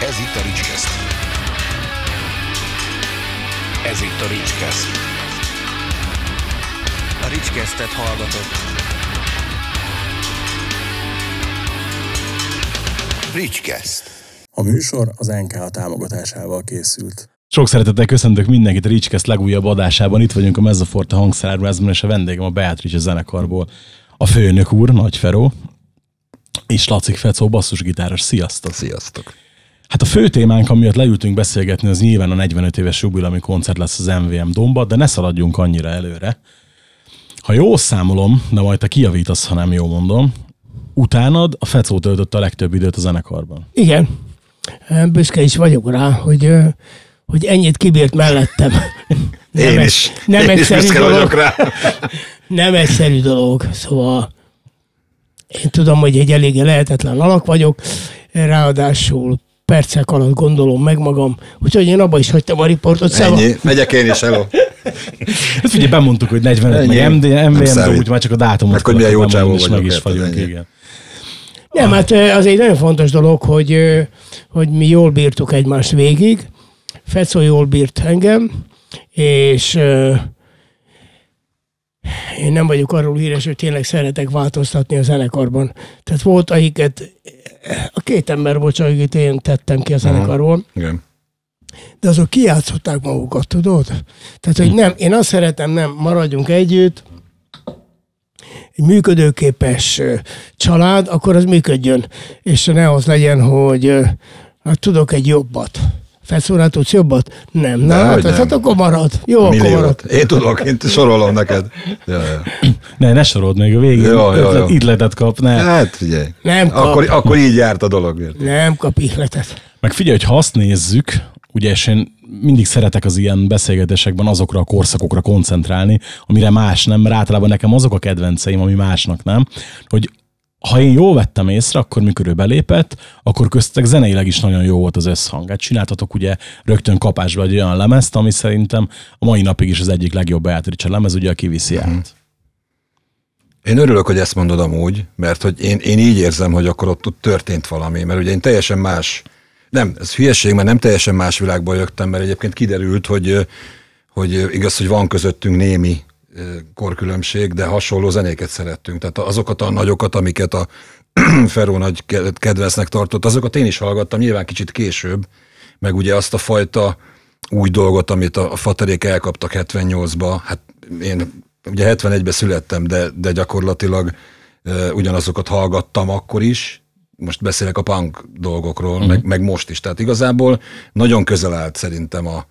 Ez itt a Ricskeszt. Ez itt a Ricskeszt. A Ricskesztet hallgatott. Ricskeszt. A műsor az NK támogatásával készült. Sok szeretettel köszöntök mindenkit a Ricskeszt legújabb adásában. Itt vagyunk a Mezzaforte hangszerárbrázban, és a vendégem a Beatrice zenekarból. A főnök úr, Nagy Feró, és Lacik Fecó, basszusgitáros. Sziasztok! Sziasztok! Hát a fő témánk, amiatt leültünk beszélgetni, az nyilván a 45 éves jubilami koncert lesz az MVM Domba, de ne szaladjunk annyira előre. Ha jól számolom, de majd te kijavítasz, ha nem jól mondom, utánad a Fecó töltött a legtöbb időt a zenekarban. Igen. Büszke is vagyok rá, hogy, hogy ennyit kibírt mellettem. Nem Én egy- is. Nem Én is egyszerű büszke dolog. vagyok rá. Nem egyszerű dolog. Szóval én tudom, hogy egy eléggé lehetetlen alak vagyok, ráadásul percek alatt gondolom meg magam, úgyhogy én abba is hagytam a riportot. Ennyi. Megyek én is, hello. Hát ugye bemondtuk, hogy 45, Ennyi. meg MD, Nem MVM, úgy már csak a dátumot hogy milyen jó csávó és meg vagyok, is vagyunk, igen. Nem, hát ö, az egy nagyon fontos dolog, hogy, hogy mi jól bírtuk egymást végig. Fecó jól bírt engem, és én nem vagyok arról híres, hogy tényleg szeretek változtatni a zenekarban. Tehát volt, akiket, a két ember volt, akit én tettem ki a zenekarból, Igen. de azok kijátszották magukat, tudod? Tehát, hogy nem, én azt szeretem, nem, maradjunk együtt, egy működőképes család, akkor az működjön. És ne az legyen, hogy hát tudok egy jobbat. Felszórál tudsz jobbat? Nem. Na, hát, Dehogy nem. hát akkor marad. Jó, akkor Milliót. marad. Én tudok, én sorolom neked. Ja, ja. Ne, ne sorold még a végén. Jó, jó, ötlet, jó. Ígletet kap, ne. Hát figyelj. Nem kap. Akkor, akkor így járt a dolog. érted? Nem kap ihletet. Meg figyelj, hogy ha azt nézzük, ugye, és én mindig szeretek az ilyen beszélgetésekben azokra a korszakokra koncentrálni, amire más nem, mert általában nekem azok a kedvenceim, ami másnak nem, hogy ha én jól vettem észre, akkor mikor ő belépett, akkor köztetek zeneileg is nagyon jó volt az összhang. Hát csináltatok ugye rögtön kapásba egy olyan lemezt, ami szerintem a mai napig is az egyik legjobb Beatrice lemez, ugye a kiviszi át. Én örülök, hogy ezt mondod amúgy, mert hogy én, én így érzem, hogy akkor ott, ott történt valami, mert ugye én teljesen más, nem, ez hülyeség, mert nem teljesen más világból jöttem, mert egyébként kiderült, hogy, hogy igaz, hogy van közöttünk némi korkülönbség, de hasonló zenéket szerettünk. Tehát azokat a nagyokat, amiket a Feró nagy ke- kedvencnek tartott, azokat én is hallgattam, nyilván kicsit később, meg ugye azt a fajta új dolgot, amit a, a faterék elkaptak 78-ba, hát én ugye 71-ben születtem, de, de gyakorlatilag ugyanazokat hallgattam akkor is, most beszélek a punk dolgokról, uh-huh. meg, meg most is. Tehát igazából nagyon közel állt szerintem a,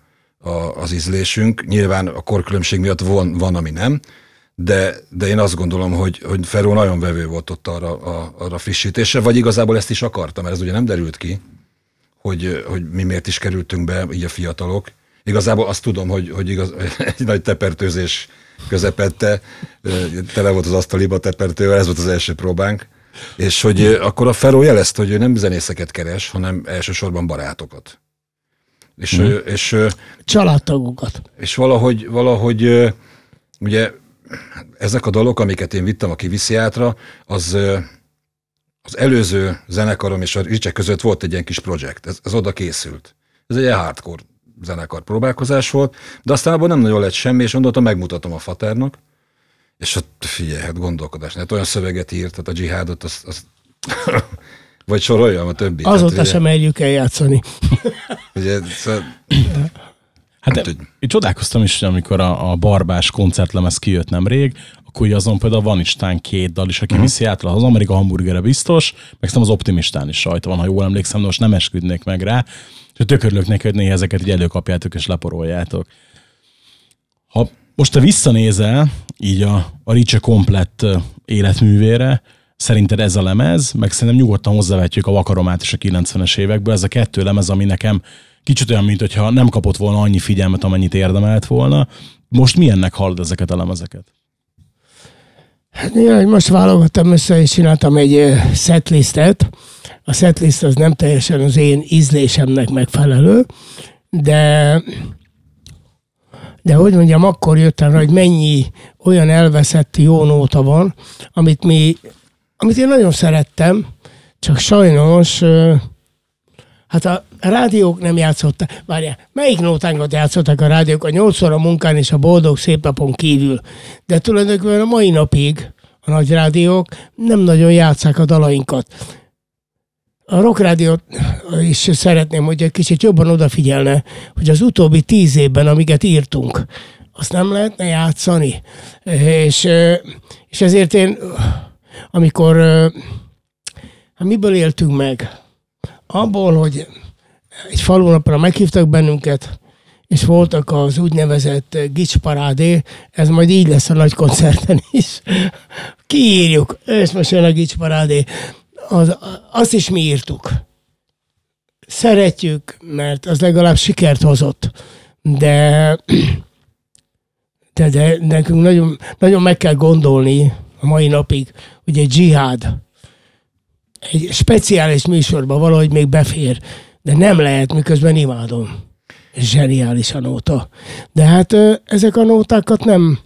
a, az ízlésünk. Nyilván a korkülönbség miatt van, van ami nem, de, de én azt gondolom, hogy, hogy Feró nagyon vevő volt ott arra, a, arra frissítésre, vagy igazából ezt is akartam, mert ez ugye nem derült ki, hogy, hogy mi miért is kerültünk be, így a fiatalok. Igazából azt tudom, hogy, hogy igaz, egy nagy tepertőzés közepette, tele volt az asztaliba tepertővel, ez volt az első próbánk, és hogy akkor a Feró jelezte, hogy ő nem zenészeket keres, hanem elsősorban barátokat. És, mm. és, ö, Családtagokat. és valahogy, valahogy ugye ezek a dolgok, amiket én vittem a kivisziátra, az az előző zenekarom és a Ricse között volt egy ilyen kis projekt, ez, ez oda készült. Ez egy ilyen hardcore zenekar próbálkozás volt, de aztán abban nem nagyon lett semmi, és gondoltam, megmutatom a faternak, és ott figyelj, hát gondolkodás, hát olyan szöveget írt, tehát a dzsihádot, az, az vagy soroljam a többi. Azóta tehát, sem merjük eljátszani. Ugye, szóval, Hát Nem tudj. én csodálkoztam is, amikor a, a barbás koncertlemez kijött nemrég, akkor ugye azon például van Istán két dal is, aki Mhm. viszi át az Amerika hamburgere biztos, meg szerintem az Optimistán is rajta van, ha jól emlékszem, de most nem esküdnék meg rá. És tök örülök neki, hogy néha ezeket így előkapjátok és leporoljátok. Ha most te visszanézel így a, a Ricse komplett életművére, szerinted ez a lemez, meg szerintem nyugodtan hozzávetjük a Vakaromát is a 90-es évekből, ez a kettő lemez, ami nekem kicsit olyan, mint hogyha nem kapott volna annyi figyelmet, amennyit érdemelt volna. Most milyennek hallod ezeket a lemezeket? Hát most válogattam össze, és csináltam egy setlistet. A setlist az nem teljesen az én ízlésemnek megfelelő, de de hogy mondjam, akkor jöttem rá, hogy mennyi olyan elveszett jó nóta van, amit mi, amit én nagyon szerettem, csak sajnos, hát a, a rádiók nem játszottak, várjál, melyik nótánkat játszottak a rádiók a nyolcszor a munkán és a boldog szép napon kívül. De tulajdonképpen a mai napig a nagy rádiók nem nagyon játszák a dalainkat. A Rock Rádiót is szeretném, hogy egy kicsit jobban odafigyelne, hogy az utóbbi tíz évben, amiket írtunk, azt nem lehetne játszani. És, és ezért én, amikor hát miből éltünk meg? Abból, hogy egy falunapra meghívtak bennünket, és voltak az úgynevezett gicsparádé, ez majd így lesz a nagy koncerten is. Kiírjuk, és most jön a gicsparádé. Az, azt is mi írtuk. Szeretjük, mert az legalább sikert hozott. De, de, de nekünk nagyon, nagyon meg kell gondolni a mai napig, egy dzsihád egy speciális műsorban valahogy még befér, de nem lehet, miközben imádom. Zseniális a nóta. De hát ezek a nótákat nem,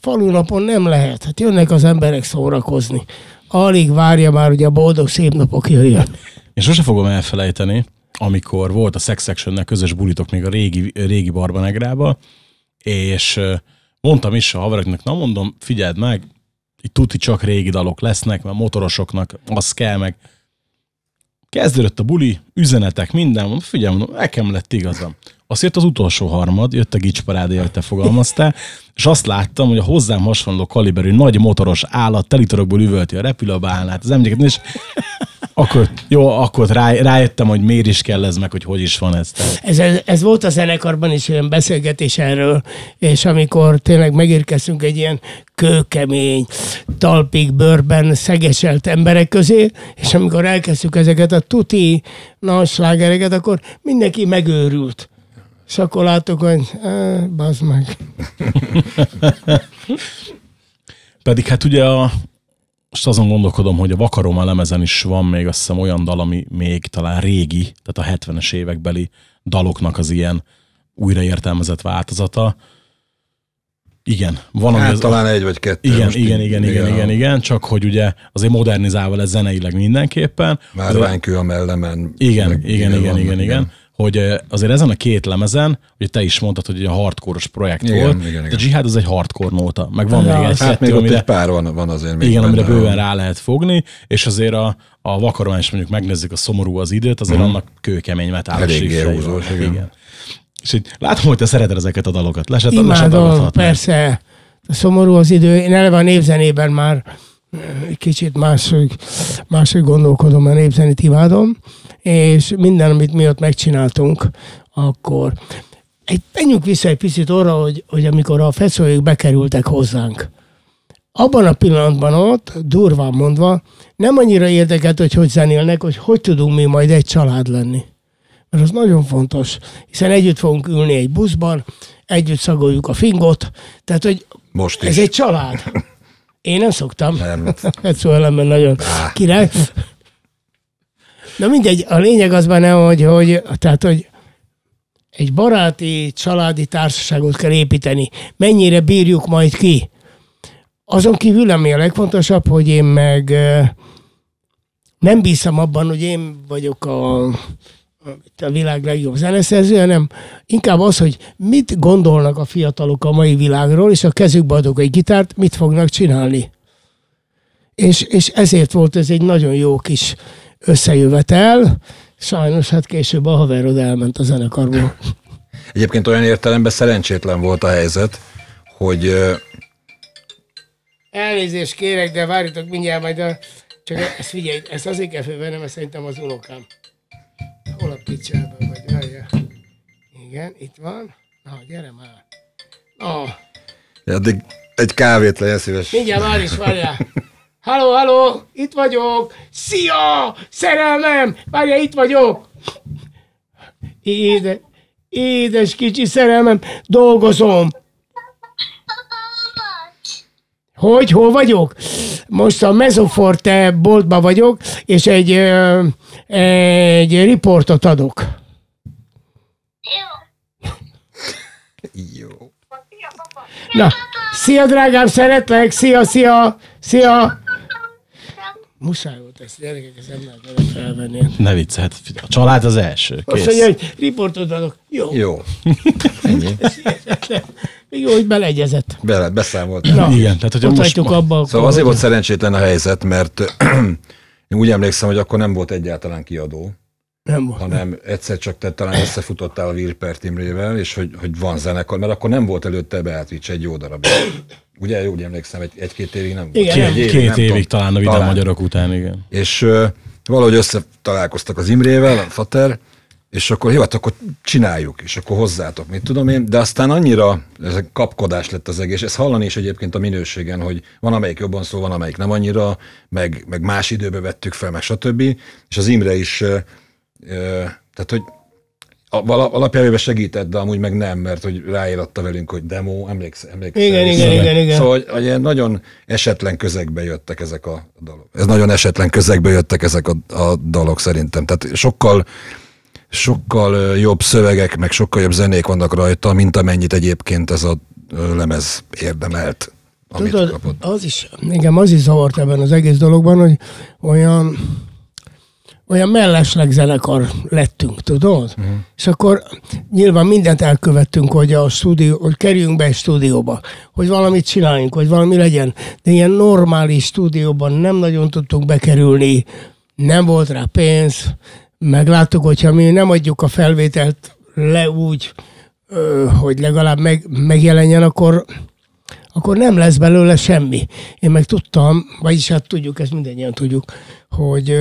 falunapon nem lehet. Hát jönnek az emberek szórakozni. Alig várja már, hogy a boldog szép napok jöjjön. Én sose fogom elfelejteni, amikor volt a Sex section közös bulitok még a régi, régi Barbanegrába, és mondtam is a haveroknak, na mondom, figyeld meg, tuti csak régi dalok lesznek, mert motorosoknak az kell meg. Kezdődött a buli, üzenetek, minden, mondom, figyelj, mondom, nekem lett igazam. Azt jött az utolsó harmad, jött a gicsparádé, ahogy te fogalmaztál, és azt láttam, hogy a hozzám hasonló kaliberű nagy motoros állat telitorokból üvölti a repülőbálnát, az emléket, és akkor, jó, akkor rá, rájöttem, hogy miért is kell ez meg, hogy hogy is van ez. Ez, ez, ez volt a zenekarban is olyan beszélgetés erről, és amikor tényleg megérkeztünk egy ilyen kőkemény, talpig bőrben szegeselt emberek közé, és amikor elkezdtük ezeket a tuti nagy slágereket, akkor mindenki megőrült. És akkor láttuk, hogy eh, bazd meg. Pedig hát ugye a, most azon gondolkodom, hogy a Vakaroma lemezen is van még azt hiszem olyan dal, ami még talán régi, tehát a 70-es évekbeli daloknak az ilyen újraértelmezett változata. Igen, van hát, az, talán egy vagy kettő. Igen, igen, igen, igen, igen, igen, csak hogy ugye azért modernizálva lesz zeneileg mindenképpen. Márványkő a mellemen. Igen, igen, igen, igen, igen, igen hogy azért ezen a két lemezen, hogy te is mondtad, hogy egy hardcore projekt igen, volt, igen, igen. a Jihad az egy hardcore nóta, meg van ja, még egy hát kettő, még amire, egy pár van, van azért még Igen, amire bőven rá lehet fogni, és azért a, a vakaron is mondjuk megnézzük a szomorú az időt, azért uh-huh. annak kőkemény metálos Eléggé húzós, igen. igen. És így látom, hogy te szereted ezeket a dalokat. Leset, Imádom, persze. A szomorú az idő. Én eleve a névzenében már egy kicsit máshogy, máshogy gondolkodom, a népzenét imádom, és minden, amit mi ott megcsináltunk, akkor egy, menjünk vissza egy picit arra, hogy, hogy amikor a feszoljuk bekerültek hozzánk, abban a pillanatban ott, durván mondva, nem annyira érdekelt, hogy hogy zenélnek, hogy hogy tudunk mi majd egy család lenni. Mert az nagyon fontos, hiszen együtt fogunk ülni egy buszban, együtt szagoljuk a fingot, tehát hogy Most is. ez egy család. Én nem szoktam. Nem. Hát szóval nagyon király. Na mindegy, a lényeg az benne, hogy, hogy, tehát, hogy egy baráti, családi társaságot kell építeni. Mennyire bírjuk majd ki? Azon kívül, ami a legfontosabb, hogy én meg nem bízom abban, hogy én vagyok a, a világ legjobb zeneszerző, hanem inkább az, hogy mit gondolnak a fiatalok a mai világról, és a kezükbe adok egy gitárt, mit fognak csinálni. És, és ezért volt ez egy nagyon jó kis összejövetel. Sajnos hát később a haverod elment a zenekarból. Egyébként olyan értelemben szerencsétlen volt a helyzet, hogy... Elnézést kérek, de várjatok mindjárt majd a... Csak ezt figyelj, ezt azért kell fölvennem, mert szerintem az unokám. Hol a picsában vagy? Várja. Igen, itt van. Na, gyere már. Na. Addig egy kávét legyen szíves. Mindjárt várj is, várjál. Halló, halló, itt vagyok! Szia! Szerelmem! Várja, itt vagyok! Éde, édes kicsi szerelmem, dolgozom. Hogy, hol vagyok? Most a Mezoforte boltba vagyok, és egy, egy riportot adok. Jó. Na, szia drágám, szeretlek, szia, szia, szia. Muszáj volt ezt, gyerekek, ezt nem lehet felvenni. Ne vicc, hát a család az első. Azt Kész. mondja, hogy riportot adok. Jó, Jó. Ennyi. jó, hogy beleegyezett. Be, beszámolt. Na, Igen, tehát ott most hagyjuk ma- abba. akkor, Szóval azért hogy- volt szerencsétlen a helyzet, mert én úgy emlékszem, hogy akkor nem volt egyáltalán kiadó, Nem volt. hanem egyszer csak te talán összefutottál a Wilpert Imrével, és hogy, hogy van zenekar, mert akkor nem volt előtte Beatrice egy jó darab. Ugye, úgy emlékszem, egy, egy-két évig nem volt. Igen, Egy Két nem évig tudom. talán a vidám Talán. magyarok után, igen. És ö, valahogy összetalálkoztak az Imrével, a Fater, és akkor hát akkor csináljuk, és akkor hozzátok, mit tudom én, de aztán annyira ez egy kapkodás lett az egész, ez hallani is egyébként a minőségen, hogy van amelyik jobban szól, van amelyik nem annyira, meg, meg más időbe vettük fel, meg stb. És az Imre is, ö, ö, tehát hogy a- alapjában segített, de amúgy meg nem, mert hogy ráíratta velünk, hogy demo, emlékszel? emlékszel Igen, vissza? igen, igen, igen. Szóval hogy, hogy nagyon esetlen közegbe jöttek ezek a dalok. Ez nagyon esetlen közegbe jöttek ezek a, a dalok szerintem. Tehát sokkal sokkal jobb szövegek, meg sokkal jobb zenék vannak rajta, mint amennyit egyébként ez a lemez érdemelt, amit Tudod, kapott. az is, engem az is zavart ebben az egész dologban, hogy olyan olyan mellesleg zenekar lettünk, tudod? Uh-huh. És akkor nyilván mindent elkövettünk, hogy a stúdió, hogy kerüljünk be egy stúdióba, hogy valamit csináljunk, hogy valami legyen. De ilyen normális stúdióban nem nagyon tudtunk bekerülni, nem volt rá pénz, megláttuk, hogyha mi nem adjuk a felvételt le úgy, hogy legalább meg, megjelenjen, akkor, akkor nem lesz belőle semmi. Én meg tudtam, vagyis hát tudjuk, ezt mindannyian tudjuk, hogy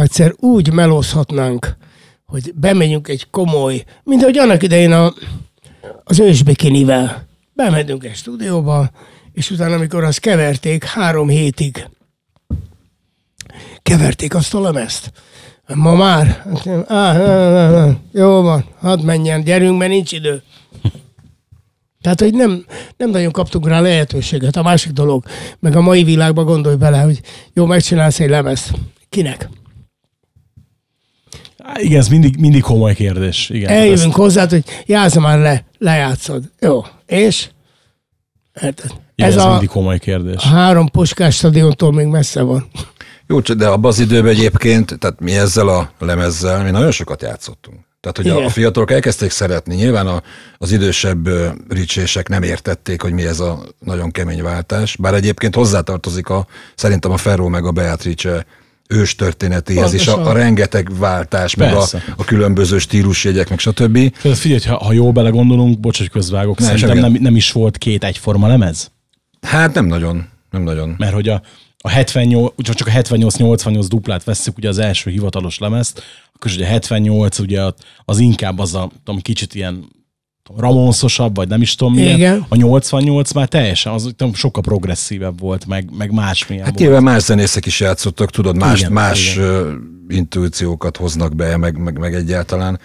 egyszer úgy melózhatnánk, hogy bemegyünk egy komoly, mint ahogy annak idején a, az ősbikinivel. Bemegyünk egy stúdióba, és utána, amikor azt keverték, három hétig keverték azt a lemezt. Ma már? Á, á, jó van, hadd menjen, gyerünk, mert nincs idő. Tehát, hogy nem, nem nagyon kaptunk rá lehetőséget. A másik dolog, meg a mai világban gondolj bele, hogy jó, megcsinálsz egy lemezt. Kinek? Á, igen, ez mindig, mindig komoly kérdés. Igen, Eljövünk hozzá, hogy játszom már le, lejátszod. Jó, és? Érted? igen, Ez ez a, mindig komoly kérdés. a három puskás stadiontól még messze van. Jó, de abban az időben egyébként, tehát mi ezzel a lemezzel, mi nagyon sokat játszottunk. Tehát, hogy a, Igen. a fiatalok elkezdték szeretni. Nyilván a, az idősebb ricsések nem értették, hogy mi ez a nagyon kemény váltás. Bár egyébként hozzátartozik a, szerintem a Ferro meg a Beatrice ős történetéhez is, a, a rengeteg váltás, meg a, a különböző stílusjegyek, meg stb. Tehát figyelj, ha, ha jól belegondolunk, bocs, hogy közvágok, Ne, szerintem semmi. nem, nem is volt két egyforma lemez. Hát nem nagyon, nem nagyon. Mert hogy a, a 78, csak csak a 78-88 duplát vesszük, ugye az első hivatalos lemezt, akkor ugye a 78 ugye az inkább az a tudom, kicsit ilyen ramonszosabb, vagy nem is tudom milyen. Igen. A 88 már teljesen, az tudom, sokkal progresszívebb volt, meg, meg másmilyen Hát volt. nyilván más zenészek is játszottak, tudod, más, Igen, más igen. intuíciókat hoznak be, meg, meg, meg egyáltalán.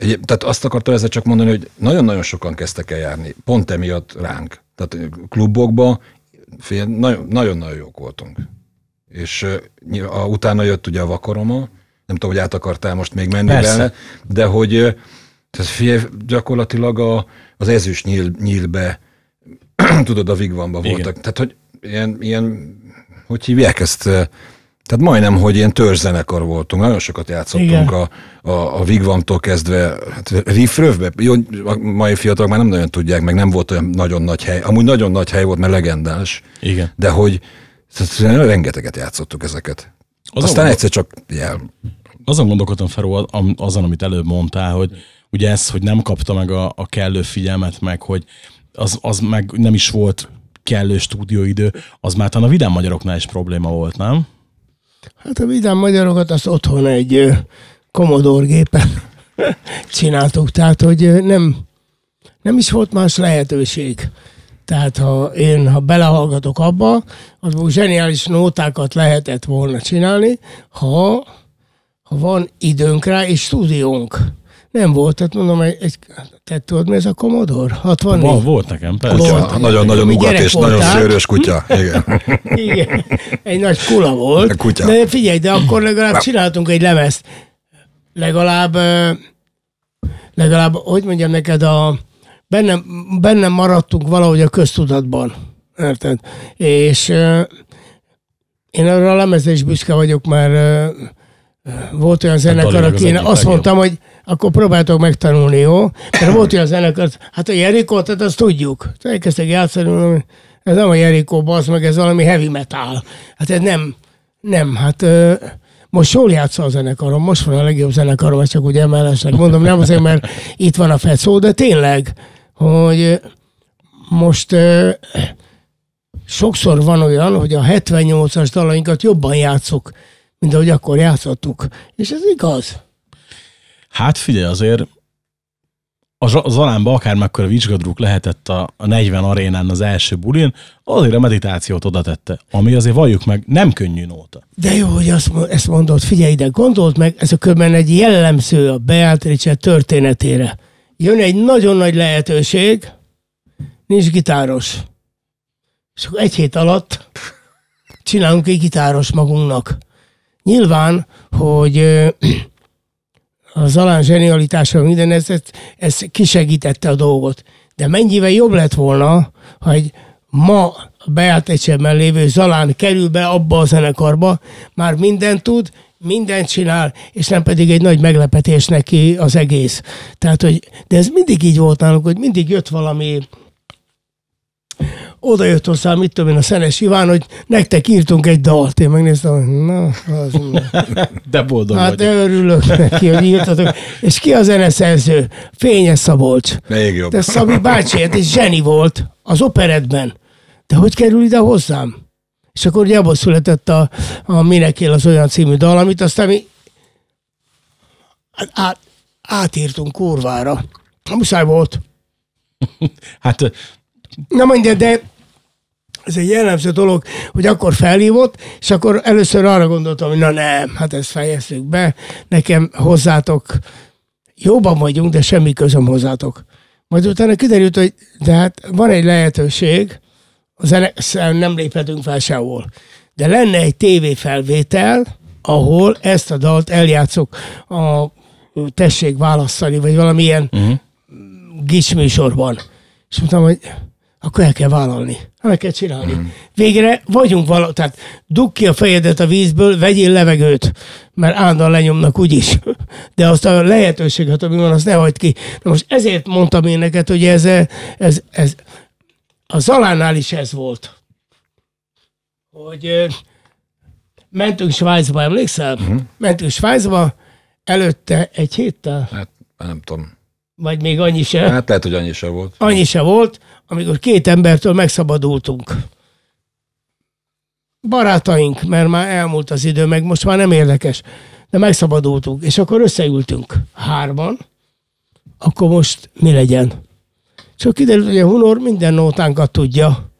Tehát azt akartam ezzel csak mondani, hogy nagyon-nagyon sokan kezdtek el járni, pont emiatt ránk. Tehát klubokba nagyon-nagyon jók voltunk. És a, utána jött ugye a vakoroma, nem tudom, hogy át akartál most még menni Persze. vele, de hogy tehát figyelj, gyakorlatilag a, az ezüst nyíl, nyílbe, tudod, a Vigvamba voltak. Tehát, hogy ilyen, ilyen, hogy hívják ezt, eh, tehát majdnem, hogy ilyen törzszenekar voltunk, nagyon sokat játszottunk Igen. a, a, a Vigvamtól kezdve, hát riffrövbe, jó, a mai fiatalok már nem nagyon tudják, meg nem volt olyan nagyon nagy hely, amúgy nagyon nagy hely volt, mert legendás, Igen. de hogy tehát rengeteget játszottuk ezeket. Azon Aztán egyszer csak jel. azon gondolkodtam, Feró, azon, amit előbb mondtál, hogy ugye ez, hogy nem kapta meg a, a kellő figyelmet, meg hogy az, az meg nem is volt kellő stúdióidő, az már talán a vidám magyaroknál is probléma volt, nem? Hát a vidám magyarokat azt otthon egy Commodore gépen csináltuk, tehát hogy nem, nem is volt más lehetőség. Tehát ha én, ha belehallgatok abba, azból zseniális nótákat lehetett volna csinálni, ha, ha van időnk rá, és stúdiónk. Nem volt, tehát mondom, egy, egy te tudod, mi ez a Commodore? 64? Van, volt nekem, persze. Nagyon-nagyon ugat és nagyon voltál. szőrös kutya. Igen. Igen, egy nagy kula volt. A kutya. De figyelj, de akkor legalább csináltunk egy lemezt. Legalább, legalább, hogy mondjam neked, a, bennem, bennem maradtunk valahogy a köztudatban. Érted? És én arra a lemezre is büszke vagyok, mert volt olyan zenekar, Dalinak az aki én azt mondtam, hogy akkor próbáltok megtanulni, jó? Mert volt olyan zenekar, hát a Jerikó, tehát azt tudjuk. Elkezdtek játszani, mondom, ez nem a Jerikó, az meg ez valami heavy metal. Hát ez nem, nem, hát ö, most jól játsza a zenekarom, most van a legjobb zenekarom, ezt csak ugye mellesleg mondom, nem azért, mert itt van a fecó, de tényleg, hogy most ö, sokszor van olyan, hogy a 78-as dalainkat jobban játszuk, mint ahogy akkor játszottuk. És ez igaz. Hát figyelj, azért a Zalánba akár mekkora vizsgadruk lehetett a, a 40 arénán az első bulin, azért a meditációt oda tette, ami azért valljuk meg, nem könnyű nóta. De jó, hogy azt, ezt mondod, figyelj ide, gondold meg, ez a köbben egy jellemző a Beatrice történetére. Jön egy nagyon nagy lehetőség, nincs gitáros. És akkor egy hét alatt csinálunk egy gitáros magunknak. Nyilván, hogy ö, a Zalán zsenialitása minden, ez, ez, kisegítette a dolgot. De mennyivel jobb lett volna, ha egy ma a Beatrice-ben lévő Zalán kerül be abba a zenekarba, már mindent tud, mindent csinál, és nem pedig egy nagy meglepetés neki az egész. Tehát, hogy, de ez mindig így volt nálunk, hogy mindig jött valami oda jött hozzá, mit tudom én, a Szenes Iván, hogy nektek írtunk egy dalt. Én megnéztem, hogy na, az, De boldog hát vagy. örülök neki, hogy írtatok. És ki a zeneszerző? Fényes Szabolcs. Még jobb. De Szabi bácsi, hát egy zseni volt az operetben. De hogy kerül ide hozzám? És akkor ugye abból született a, a Minek él az olyan című dal, amit aztán mi át, átírtunk kurvára. Muszáj volt. Hát Na mondja, de ez egy jellemző dolog, hogy akkor felhívott, és akkor először arra gondoltam, hogy na nem, hát ezt fejezzük be, nekem hozzátok, jóban vagyunk, de semmi közöm hozzátok. Majd utána kiderült, hogy de hát van egy lehetőség, a zene, nem léphetünk fel sehol. De lenne egy tévéfelvétel, ahol ezt a dalt eljátszok a tessék választani, vagy valamilyen uh-huh. gics műsorban. És mondtam, hogy akkor el kell vállalni. Meg kell csinálni. Mm. Végre vagyunk vala, tehát dugd ki a fejedet a vízből, vegyél levegőt, mert állandóan lenyomnak úgyis. De azt a lehetőséget, ami van, azt ne hagyd ki. Na most ezért mondtam én neked, hogy ez, ez, ez a Zalánál is ez volt. Hogy mentünk Svájcba, emlékszel? Mm. Mentünk Svájcba, előtte egy héttel, Hát nem tudom. vagy még annyi se. Hát lehet, hogy annyi se volt. Annyi se volt, amikor két embertől megszabadultunk. Barátaink, mert már elmúlt az idő, meg most már nem érdekes, de megszabadultunk, és akkor összeültünk hárman, akkor most mi legyen? Csak kiderült, hogy a Hunor minden nótánkat tudja.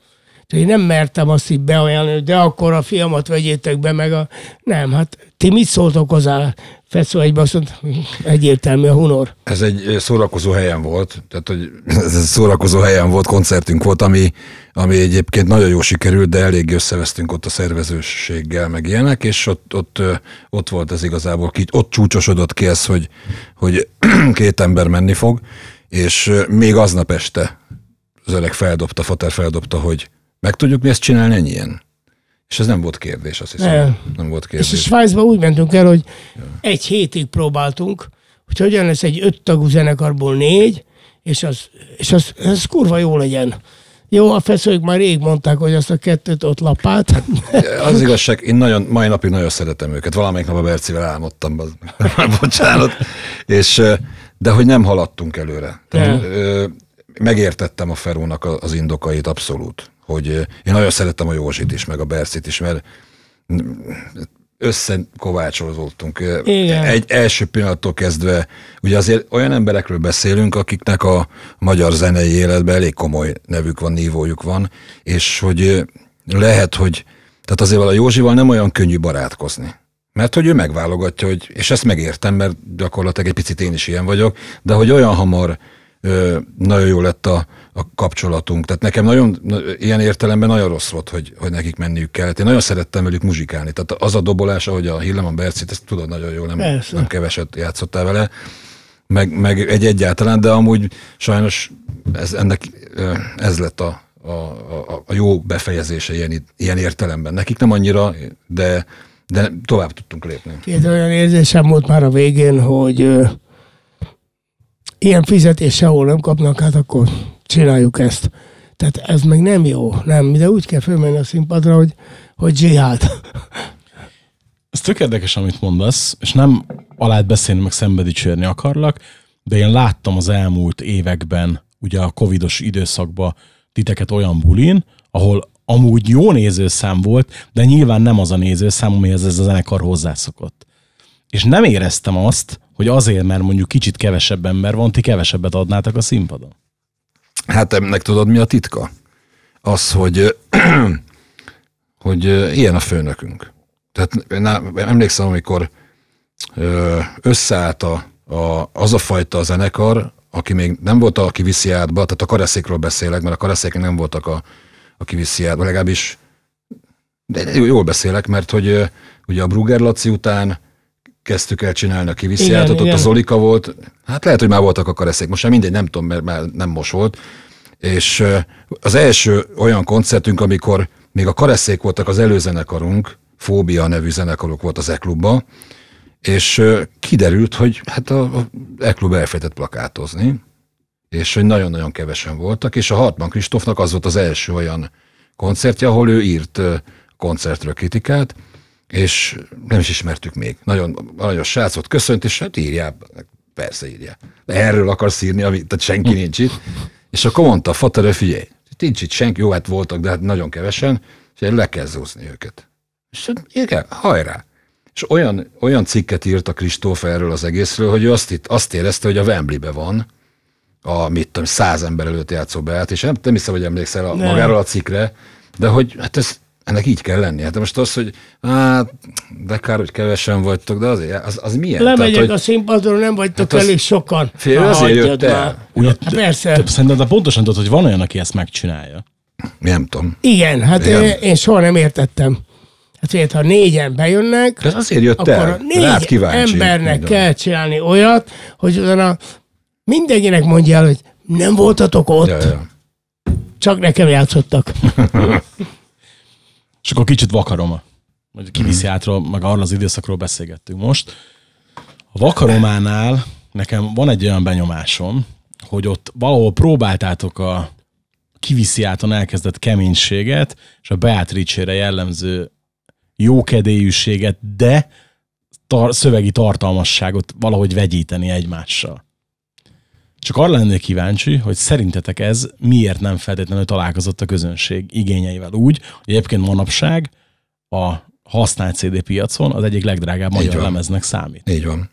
Úgyhogy én nem mertem azt így beajánlani, hogy de akkor a fiamat vegyétek be, meg a... Nem, hát ti mit szóltok hozzá? Fecó egybe azt mondta, egyértelmű a Hunor. Ez egy szórakozó helyen volt, tehát hogy ez egy szórakozó helyen volt, koncertünk volt, ami, ami egyébként nagyon jó sikerült, de elég összevesztünk ott a szervezőséggel, meg ilyenek, és ott, ott, ott volt ez igazából, ki, ott csúcsosodott ki ez, hogy, hogy két ember menni fog, és még aznap este az öreg feldobta, Fater feldobta, hogy meg tudjuk mi ezt csinálni ennyien? És ez nem volt kérdés, azt hiszem. Nem. Nem volt És a kérdés. Svájcba úgy mentünk el, hogy egy hétig próbáltunk, hogy hogyan lesz egy öt tagú zenekarból négy, és az, és az, az kurva jó legyen. Jó, a feszők már rég mondták, hogy azt a kettőt ott lapát. Az igazság, én nagyon, mai napig nagyon szeretem őket. Valamelyik nap a Bercivel álmodtam, az, bocsánat. És, de hogy nem haladtunk előre. Tehát, megértettem a Ferónak az indokait abszolút. Hogy én nagyon szerettem a Józsit is, meg a Bercit is, mert összekovácsolódtunk. Igen. Egy első pillanattól kezdve, ugye azért olyan emberekről beszélünk, akiknek a magyar zenei életben elég komoly nevük van, nívójuk van, és hogy lehet, hogy tehát azért a Józsival nem olyan könnyű barátkozni. Mert hogy ő megválogatja, hogy, és ezt megértem, mert gyakorlatilag egy picit én is ilyen vagyok, de hogy olyan hamar ö, nagyon jó lett a, a kapcsolatunk. Tehát nekem nagyon, na- ilyen értelemben nagyon rossz volt, hogy, hogy nekik menniük kellett. Én nagyon szerettem velük muzsikálni. Tehát az a dobolás, ahogy a Hilleman Bercit, ezt tudod nagyon jól, nem, Persze. nem keveset játszottál vele, meg, meg egy egyáltalán, de amúgy sajnos ez, ennek, ez lett a, a, a, a jó befejezése ilyen, ilyen értelemben. Nekik nem annyira, de, de tovább tudtunk lépni. Két olyan érzésem volt már a végén, hogy ö, ilyen fizetés sehol nem kapnak, hát akkor csináljuk ezt. Tehát ez meg nem jó, nem, de úgy kell fölmenni a színpadra, hogy, hogy zsihád. Ez tök érdekes, amit mondasz, és nem alá beszélni, meg szembe dicsérni akarlak, de én láttam az elmúlt években, ugye a covidos időszakban titeket olyan bulin, ahol amúgy jó nézőszám volt, de nyilván nem az a nézőszám, amihez ez a zenekar hozzászokott. És nem éreztem azt, hogy azért, mert mondjuk kicsit kevesebb ember van, ti kevesebbet adnátok a színpadon. Hát ennek tudod, mi a titka? Az, hogy, hogy ilyen a főnökünk. Tehát emlékszem, amikor összeállt a, a, az a fajta zenekar, aki még nem volt a kiviszi átba, tehát a kareszékről beszélek, mert a kareszék nem voltak a, a kiviszi átba, legalábbis de jól beszélek, mert hogy ugye a Brugger Laci után kezdtük el csinálni a kivisziátot, ott a Zolika volt, hát lehet, hogy már voltak a kareszék, most már mindegy, nem tudom, mert már nem most volt, és az első olyan koncertünk, amikor még a kareszék voltak az előzenekarunk, Fóbia nevű zenekarok volt az E-klubban, és kiderült, hogy hát a E-klub elfejtett plakátozni, és hogy nagyon-nagyon kevesen voltak, és a Hartmann Kristófnak az volt az első olyan koncertje, ahol ő írt koncertről kritikát, és nem is ismertük még. Nagyon nagyon srácot köszönt, és hát írjál, persze írja. De erről akarsz írni, ami, tehát senki nincs itt. És akkor mondta, Fater, figyelj, nincs itt senki, jó, hát voltak, de hát nagyon kevesen, és le kell zúzni őket. És hát igen, hajrá. És olyan, olyan cikket írt a Kristóf erről az egészről, hogy ő azt, itt, azt érezte, hogy a Wembley-be van, a mit tudom, száz ember előtt játszó beállt, és nem, nem hiszem, hogy emlékszel a, magáról a cikkre, de hogy hát ez, ennek így kell lennie. Hát most az, hogy hát, de kár, hogy kevesen vagytok, de azért, az, az milyen? Lemegyek Tehát, a színpadról, nem vagytok Hát az- elég sokan. Fél, Na, azért jött el. Ugye, Hát persze. Te, szerintem de pontosan tudod, hogy van olyan, aki ezt megcsinálja. nem tudom. Igen, hát Igen. én, én soha nem értettem. Hát figyelj, ha négyen bejönnek, De azért jött akkor el. négy Rád kíváncsi. embernek Tudom. kell csinálni olyat, hogy utána mindenkinek mondja el, hogy nem voltatok ott, Ja, ja. csak nekem játszottak. És akkor kicsit vakaroma. Vagy kiviszi átról, meg arról az időszakról beszélgettünk most. A vakarománál nekem van egy olyan benyomásom, hogy ott valahol próbáltátok a kiviszi áton elkezdett keménységet, és a Beatrice-re jellemző jókedélyűséget, de tar- szövegi tartalmasságot valahogy vegyíteni egymással. Csak arra lennék kíváncsi, hogy szerintetek ez miért nem feltétlenül találkozott a közönség igényeivel úgy, hogy egyébként manapság a használt CD piacon az egyik legdrágább magyar van. lemeznek számít. Így van.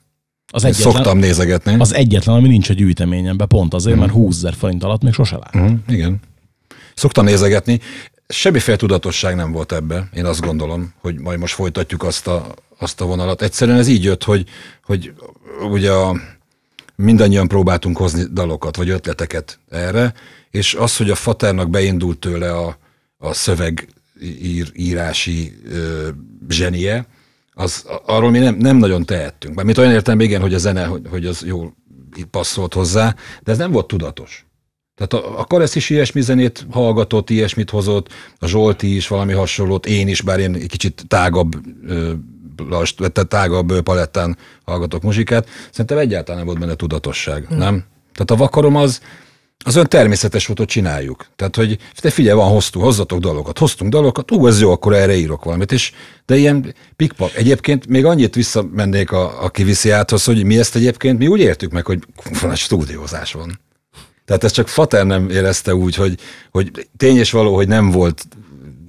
Az egyetlen, Szoktam nézegetni. az egyetlen, ami nincs a gyűjteményemben, pont azért, mert 20 ezer forint alatt még sose lát. Uh, igen. Szoktam nézegetni. Semmiféle tudatosság nem volt ebbe. Én azt gondolom, hogy majd most folytatjuk azt a, azt a vonalat. Egyszerűen ez így jött, hogy, hogy ugye a, mindannyian próbáltunk hozni dalokat, vagy ötleteket erre, és az, hogy a Faternak beindult tőle a, a szöveg ír, írási ö, zsenie, az, arról mi nem, nem nagyon tehettünk. Mármint olyan értem igen, hogy a zene, hogy, hogy az jól passzolt hozzá, de ez nem volt tudatos. Tehát a, a Karesz is ilyesmi zenét hallgatott, ilyesmit hozott, a Zsolti is valami hasonlót, én is, bár én egy kicsit tágabb, ö, last, tehát tágabb palettán hallgatok muzsikát. Szerintem egyáltalán nem volt benne tudatosság, hmm. nem? Tehát a vakarom az, az olyan természetes volt, hogy csináljuk. Tehát, hogy te figyelj, van, hoztunk, hozzatok dalokat, hoztunk dalokat, ú, ez jó, akkor erre írok valamit. És, de ilyen pikpak. Egyébként még annyit visszamennék a, a kiviszi áthoz, hogy mi ezt egyébként, mi úgy értük meg, hogy van egy stúdiózás van. Tehát ezt csak Fater nem érezte úgy, hogy, hogy tény és való, hogy nem volt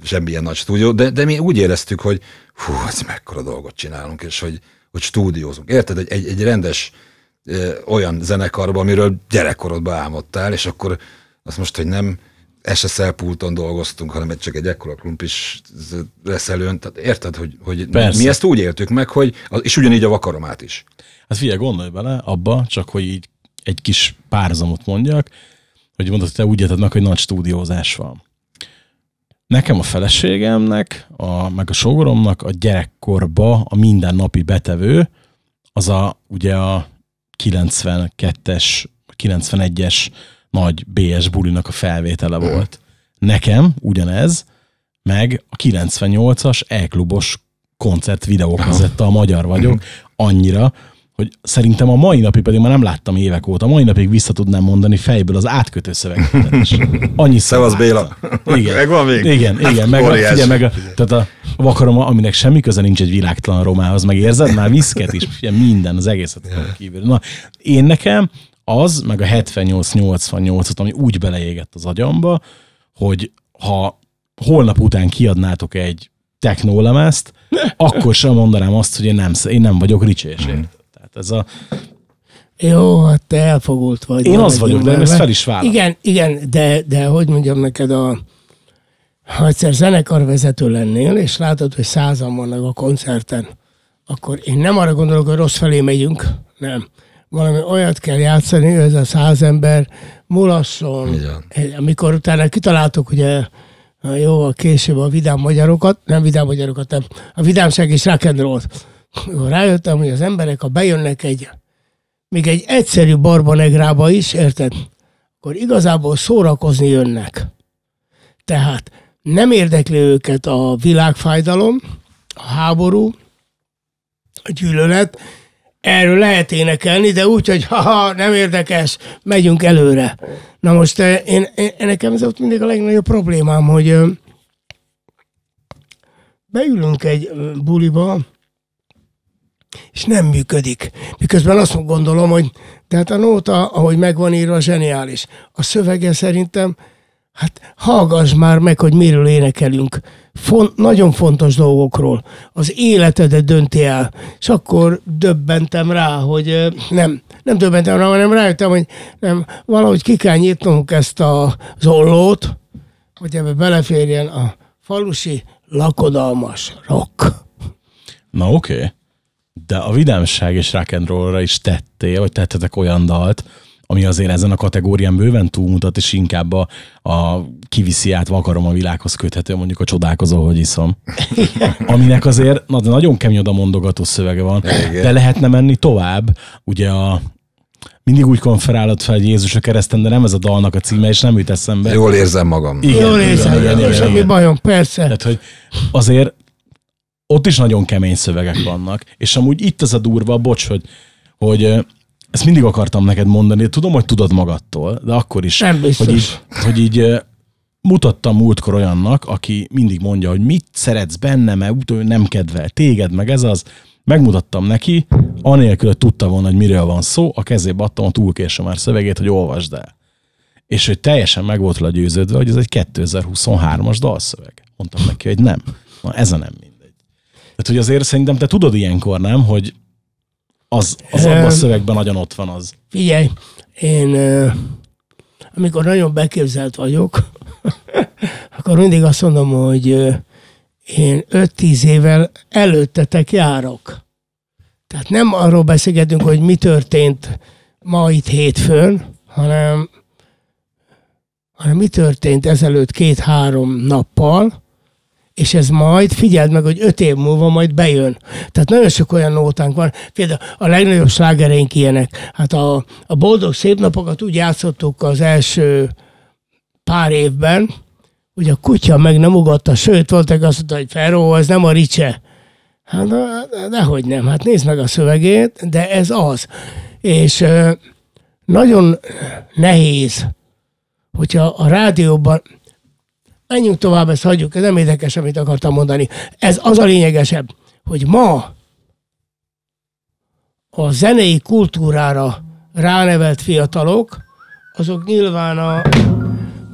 semmilyen nagy stúdió, de, de mi úgy éreztük, hogy hú, ez mekkora dolgot csinálunk, és hogy, hogy stúdiózunk. Érted? Egy, egy, egy rendes ö, olyan zenekarban, amiről gyerekkorodban álmodtál, és akkor azt most, hogy nem SSL pulton dolgoztunk, hanem csak egy ekkora klumpis reszelőn. Tehát érted, hogy, hogy Persze. mi ezt úgy éltük meg, hogy, és ugyanígy a vakaromát is. Hát figyelj, gondolj bele abba, csak hogy így egy kis párhuzamot mondjak, hogy mondod, hogy te úgy érted meg, hogy nagy stúdiózás van. Nekem a feleségemnek, a, meg a sógoromnak a gyerekkorba a mindennapi betevő, az a ugye a 92-es, 91-es nagy BS bulinak a felvétele volt. nekem ugyanez, meg a 98-as E-klubos koncert videókazetta, a magyar vagyok, annyira, hogy szerintem a mai napig pedig már nem láttam évek óta, a mai napig vissza tudnám mondani fejből az átkötő szöveget. Annyi Szevasz Béla. Igen. Megvan még? Igen, igen. Meg, a, figyelj, meg a, tehát a vakarom, aminek semmi köze nincs egy világtalan romához, meg érzed? Már viszket is, figyelj, minden, az egészet yeah. kívül. Na, én nekem az, meg a 78-88-ot, ami úgy beleégett az agyamba, hogy ha holnap után kiadnátok egy technólemezt, akkor sem mondanám azt, hogy én nem, én nem vagyok ricsésért. Tehát ez a, Jó, hát te elfogult vagy. Én az vagyok, de ezt fel is vállalom. Igen, igen, de, de hogy mondjam neked, a, ha egyszer zenekarvezető lennél, és látod, hogy százan vannak a koncerten, akkor én nem arra gondolok, hogy rossz felé megyünk, nem. Valami olyat kell játszani, hogy ez a száz ember mulasson. Igen. Amikor utána kitaláltuk, ugye, a jó, a később a vidám magyarokat, nem vidám magyarokat, nem, a vidámság és rock and roll Akkor rájöttem, hogy az emberek, ha bejönnek egy, még egy egyszerű barbanegrába is, érted? Akkor igazából szórakozni jönnek. Tehát nem érdekli őket a világfájdalom, a háború, a gyűlölet, erről lehet énekelni, de úgy, hogy haha, nem érdekes, megyünk előre. Na most eh, én, én, nekem ez ott mindig a legnagyobb problémám, hogy ö, beülünk egy ö, buliba, és nem működik. Miközben azt gondolom, hogy tehát a nóta, ahogy megvan írva, zseniális. A szövege szerintem, hát hallgass már meg, hogy miről énekelünk. Font, nagyon fontos dolgokról. Az életedet dönti el. És akkor döbbentem rá, hogy nem, nem döbbentem rá, hanem rájöttem, hogy nem, valahogy ki kell nyitnunk ezt a zollót, hogy ebbe beleférjen a falusi lakodalmas rock. Na oké. Okay. De a vidámság és rock and rollra is tettél, vagy tettetek olyan dalt, ami azért ezen a kategórián bőven túlmutat, és inkább a, a kiviszi át vakarom a világhoz köthető, mondjuk a csodálkozó, hogy iszom. Aminek azért na, de nagyon kemény oda mondogató szövege van, Igen. de lehetne menni tovább. Ugye a mindig úgy konferálod fel, hogy Jézus a kereszten, de nem ez a dalnak a címe, és nem jut eszembe. Jól érzem magam. Igen, Jól igen, érzem, igen, igen, semmi igen. bajom, persze. Tehát, hogy azért ott is nagyon kemény szövegek vannak, és amúgy itt az a durva, bocs, hogy, hogy ezt mindig akartam neked mondani, tudom, hogy tudod magadtól, de akkor is, Nem biztos. hogy így, hogy így mutattam múltkor olyannak, aki mindig mondja, hogy mit szeretsz benne, mert nem kedvel téged, meg ez az, megmutattam neki, anélkül, hogy tudta volna, hogy miről van szó, a kezébe adtam a túl késő már szövegét, hogy olvasd el. És hogy teljesen meg volt róla győződve, hogy ez egy 2023-as dalszöveg. Mondtam neki, hogy nem. Na, ez a nem mindegy. Tehát, hogy azért szerintem te tudod ilyenkor, nem, hogy az, az abban a szövegben nagyon ott van az. Figyelj, én amikor nagyon beképzelt vagyok, akkor mindig azt mondom, hogy én 5-10 évvel előttetek járok. Tehát nem arról beszélgetünk, hogy mi történt ma itt hétfőn, hanem, hanem mi történt ezelőtt két-három nappal, és ez majd, figyeld meg, hogy öt év múlva majd bejön. Tehát nagyon sok olyan nótánk van. Például a legnagyobb slágereink ilyenek. Hát a, a boldog szép napokat úgy játszottuk az első pár évben, hogy a kutya meg nem ugatta, sőt, volt egy azt mondta, hogy Feró, ez nem a ricse. Hát de, dehogy nem, hát nézd meg a szövegét, de ez az. És nagyon nehéz, hogyha a rádióban, menjünk tovább, ezt hagyjuk, ez nem érdekes, amit akartam mondani. Ez az a lényegesebb, hogy ma a zenei kultúrára ránevelt fiatalok, azok nyilván a,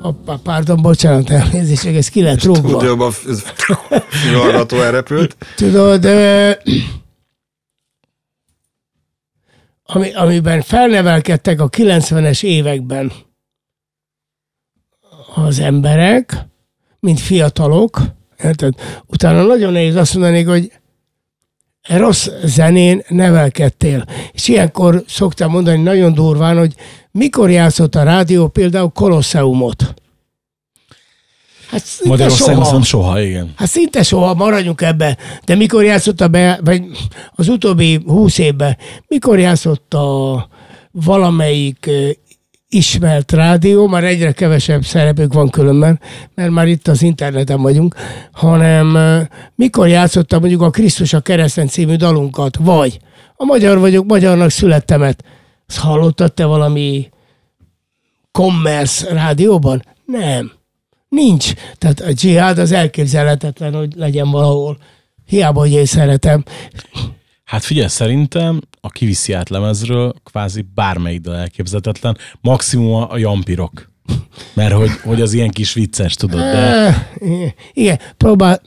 a pardon, bocsánat, elnézést, ez ki lett rúgva. Stúdióban hallgató elrepült. Tudod, ö, ami, amiben felnevelkedtek a 90-es években az emberek, mint fiatalok, érted? Utána nagyon nehéz azt mondani, hogy rossz zenén nevelkedtél. És ilyenkor szoktam mondani nagyon durván, hogy mikor játszott a rádió például Kolosseumot. Hát Magyarországon soha. soha, igen. Hát szinte soha maradjunk ebbe. De mikor játszotta be, vagy az utóbbi húsz évben, mikor játszotta valamelyik ö, ismert rádió, már egyre kevesebb szerepük van különben, mert már itt az interneten vagyunk, hanem mikor játszottam mondjuk a Krisztus a kereszten című dalunkat, vagy a magyar vagyok, magyarnak születtemet. Azt hallottad te valami commerce rádióban? Nem. Nincs. Tehát a dzsihád az elképzelhetetlen, hogy legyen valahol. Hiába, hogy én szeretem. Hát figyelj, szerintem a kiviszi át lemezről kvázi bármelyik dal elképzelhetetlen, maximum a jampirok. Mert hogy, hogy az ilyen kis vicces, tudod, de Eh, Igen, próbál,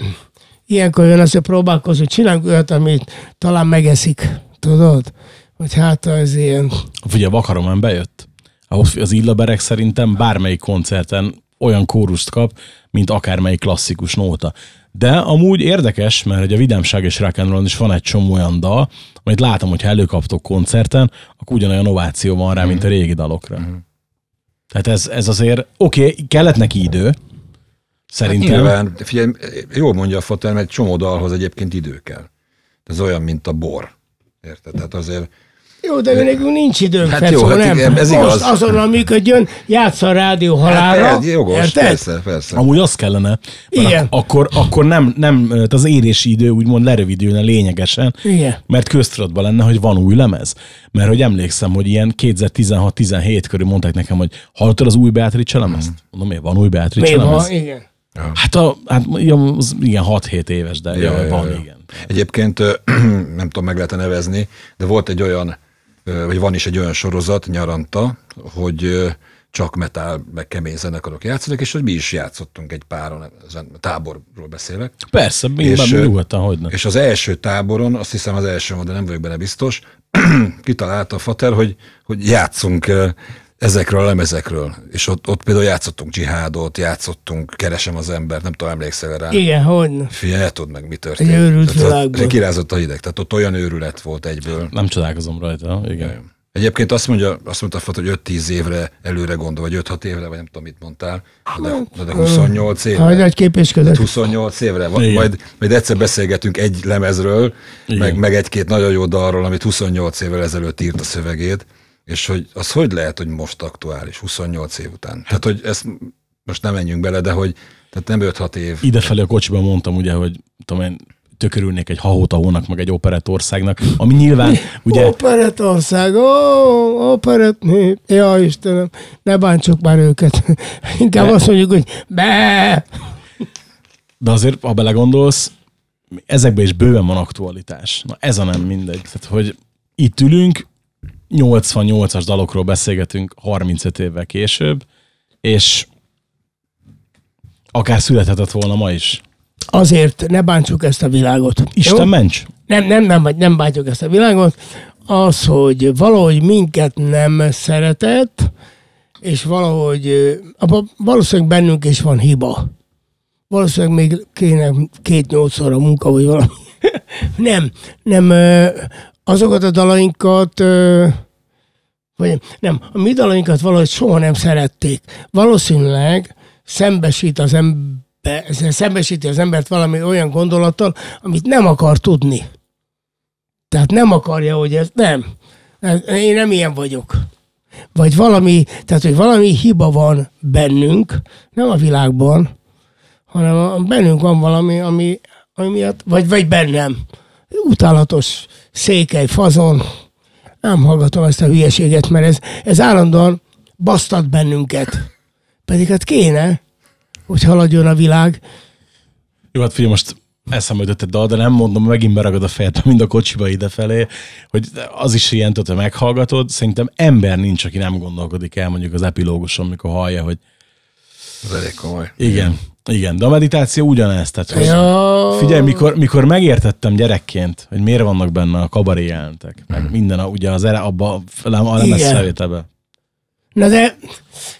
ilyenkor jön az, hogy próbálkozunk, csinálunk olyat, amit talán megeszik, tudod? Hogy hát az ilyen, Ugye Vakaromen bejött. Az illaberek szerintem bármelyik koncerten olyan kórust kap, mint akármelyik klasszikus nóta. De amúgy érdekes, mert hogy a Vidámság és Rock and Roll is van egy csomó olyan dal, amit látom, hogy előkaptok koncerten, akkor ugyanolyan ováció van rá, mint a régi dalokra. Tehát ez, ez azért, oké, okay, kellett neki idő, szerintem. Hát nyilván, figyelj, jól mondja a fotel, mert egy csomó dalhoz egyébként idő kell. Ez olyan, mint a bor. Érted? Tehát azért jó, de nekünk nincs időnk, Hát hát jó, hát nem. igen, ez Most igaz. azonnal működjön, játsza a rádió halálra. Hát, jogos, érted? persze, persze. Amúgy az kellene, Igen. ak- akkor, akkor nem, nem, az érési idő úgymond lerövidülne lényegesen, Igen. mert köztudatban lenne, hogy van új lemez. Mert hogy emlékszem, hogy ilyen 2016-17 körül mondták nekem, hogy hallottad az új Beatrice lemezt? Mondom, miért van új Beatrice Mi lemez? van? Igen. Hát, a, hát ja, az igen, 6-7 éves, de ja, Ja, ja, ja, van, ja. igen. Egyébként nem tudom, meg lehet nevezni, de volt egy olyan, vagy van is egy olyan sorozat nyaranta, hogy csak metal, meg kemény zenekarok játszanak, és hogy mi is játszottunk egy páron, táborról beszélek. Persze, És, és, nyugodtan, hogy ne. És az első táboron, azt hiszem az első volt, de nem vagyok benne biztos, kitalálta a Fater, hogy, hogy játszunk ezekről a lemezekről. És ott, ott például játszottunk dzsihádot, játszottunk Keresem az embert, nem tudom, emlékszel rá. Igen, hogy Figyelj, el tudod meg, mi történt. Egy őrült világban. Kirázott a hideg, tehát ott olyan őrület volt egyből. Nem csodálkozom rajta, igen. Egyébként azt mondja, azt mondta Fat, hogy 5-10 évre előre gondol, vagy 5-6 évre, vagy nem tudom, mit mondtál. De, de, de 28 évre. Hagy nagy képésködött. 28 évre. Igen. Majd, majd egyszer beszélgetünk egy lemezről, Igen. meg, meg egy-két nagyon jó dalról, amit 28 évvel ezelőtt írt a szövegét, és hogy az hogy lehet, hogy most aktuális, 28 év után. Tehát, hogy ezt most nem menjünk bele, de hogy tehát nem 5-6 év. Idefelé a kocsiban mondtam ugye, hogy tudom én, tökörülnék egy hahótahónak, meg egy operettországnak, ami nyilván ugye Operetország, ó, operet, ja Istenem, ne bántsuk már őket. Inkább De- azt mondjuk, hogy be, De azért, ha belegondolsz, ezekben is bőven van aktualitás. Na ez a nem mindegy. Tehát, hogy itt ülünk, 88-as dalokról beszélgetünk 35 évvel később, és akár születhetett volna ma is. azért ne bántsuk ezt a világot. Isten Jó? ments! nem, nem, nem, nem bántjuk ezt a világot, az, hogy valahogy minket nem szeretett, és valahogy abban valószínűleg bennünk is van hiba. Valószínűleg még kéne két nyolcszor a munka, vagy valami. nem, nem, azokat a dalainkat, vagy nem, a mi dalainkat valahogy soha nem szerették. Valószínűleg szembesít az ember, szembesíti az embert valami olyan gondolattal, amit nem akar tudni. Tehát nem akarja, hogy ez nem. Ez- Én nem ilyen vagyok. Vagy valami, tehát hogy valami hiba van bennünk, nem a világban, hanem a, bennünk van valami, ami, ami miatt, vagy, vagy bennem. Utálatos székely, fazon. Nem hallgatom ezt a hülyeséget, mert ez, ez állandóan basztat bennünket. Pedig hát kéne, hogy haladjon a világ. Jó, hát figyelj, most eszembe jutott egy dal, de nem mondom, megint beragad a fejed, mind a kocsiba idefelé, hogy az is ilyen, tudod, hogy meghallgatod, szerintem ember nincs, aki nem gondolkodik el mondjuk az epilóguson, mikor hallja, hogy Ez elég komoly. igen, igen, de a meditáció ugyanez, tehát hogy Ja, Figyelj, mikor, mikor megértettem gyerekként, hogy miért vannak benne a kabaré jelentek, meg minden a, ugye az ere, abba a, a lemez Igen. felvételbe. Na de,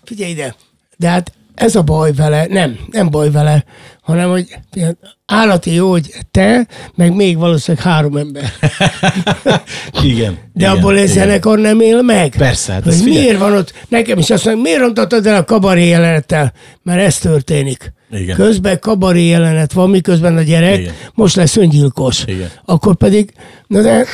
figyelj ide, de hát ez a baj vele, nem, nem baj vele, hanem hogy állati jó, hogy te, meg még valószínűleg három ember. Igen. De igen, abból egy zenekar nem él meg. Persze, hát hogy miért van ott, nekem is azt mondja, miért rontottad el a kabaré jelenettel? Mert ez történik. Igen. Közben kabaré jelenet van, miközben a gyerek Igen. most lesz öngyilkos. Igen. Akkor pedig, na de,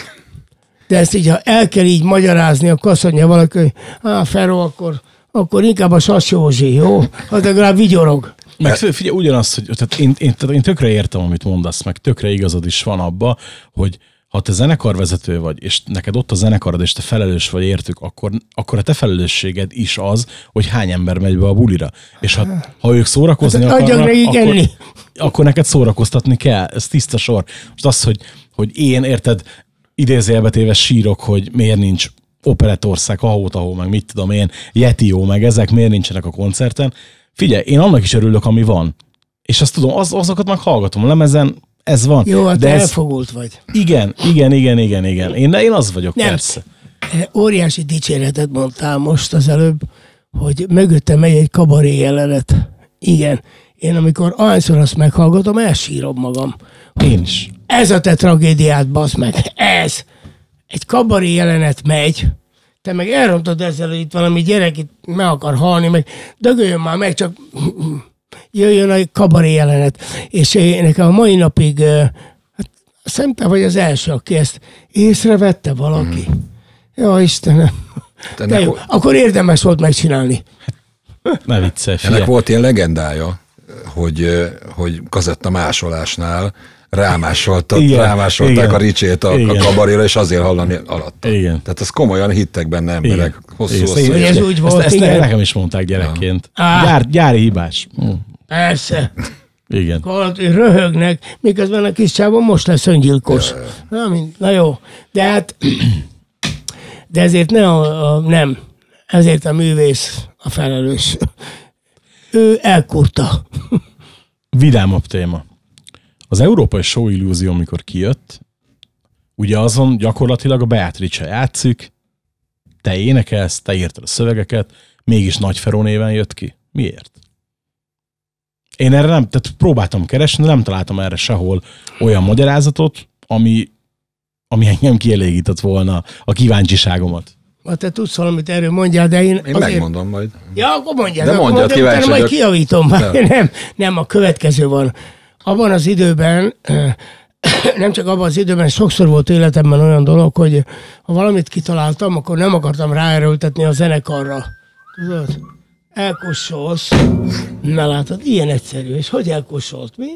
de ezt így, ha el kell így magyarázni, akkor azt mondja valaki, hogy á, Feró, akkor, akkor inkább a Sas Józsi, jó? Az legalább vigyorog. Meg figyelj, ugyanazt, hogy tehát én, én, tehát én tökre értem, amit mondasz, meg tökre igazad is van abba, hogy ha te zenekarvezető vagy, és neked ott a zenekarod, és te felelős vagy értük, akkor, akkor a te felelősséged is az, hogy hány ember megy be a bulira. És ha, ha ők szórakozni Hát akarnak, akkor, enni. akkor neked szórakoztatni kell. Ez tiszta sor. Most az, hogy, hogy én, érted, idézőjelbe téve sírok, hogy miért nincs Operettország, ahó, ahó, meg mit tudom én, Yetió, meg ezek miért nincsenek a koncerten. Figyelj, én annak is örülök, ami van. És azt tudom, az, azokat meg hallgatom a lemezen, ez van. Jó, hát de ez, elfogult vagy. igen, igen, igen, igen, igen. Én, én az vagyok, Nem. persze. Óriási dicséretet mondtál most az előbb, hogy mögötte megy egy kabaré jelenet. Igen. Én amikor ahányszor azt meghallgatom, elsírom magam. Én is. Ez a te tragédiád, basz meg. Ez. Egy kabaré jelenet megy, te meg elrontod ezzel, hogy itt valami gyerek itt meg akar halni, meg dögöljön már meg, csak jöjjön a kabaré jelenet. És nekem a mai napig, hát te vagy az első, aki ezt észrevette valaki. Ja, Istenem. Te De ennek, jó, akkor érdemes volt megcsinálni. Ne viccelj, ennek volt ilyen legendája, hogy, hogy kazetta másolásnál rámásoltak, Igen, rámásolták igen. a ricsét a, a Igen. kabaréra, és azért hallani alatta. Igen. Tehát ezt komolyan hittek benne emberek. Igen. Hosszú, Igen. hosszú ez úgy Ezt, volt, ezt igen. nekem is mondták gyerekként. Á. Gyár, gyári hibás. Hm. Persze. Igen. Valami röhögnek, miközben a kis csávon most lesz öngyilkos. Na, mind, na jó, de hát, de ezért ne a, a, nem, ezért a művész a felelős. Ő elkurta. Vidámabb téma. Az európai show illúzió, amikor kijött, ugye azon gyakorlatilag a Beatrice játszik, te énekelsz, te írtad a szövegeket, mégis Nagy Feró néven jött ki. Miért? Én erre nem, tehát próbáltam keresni, de nem találtam erre sehol olyan magyarázatot, ami, ami engem kielégített volna a kíváncsiságomat. Ha te tudsz valamit erről mondjál, de én, Én megmondom majd. Ja, akkor mondjad. De akkor mondjad, mondjad, kíváncsi majd kijavítom. Ja. Nem, nem, a következő van. Abban az időben, nem csak abban az időben, sokszor volt életemben olyan dolog, hogy ha valamit kitaláltam, akkor nem akartam ráerőltetni a zenekarra. Tudod? Elkossolsz. Na látod, ilyen egyszerű. És hogy elkossolt? Mi?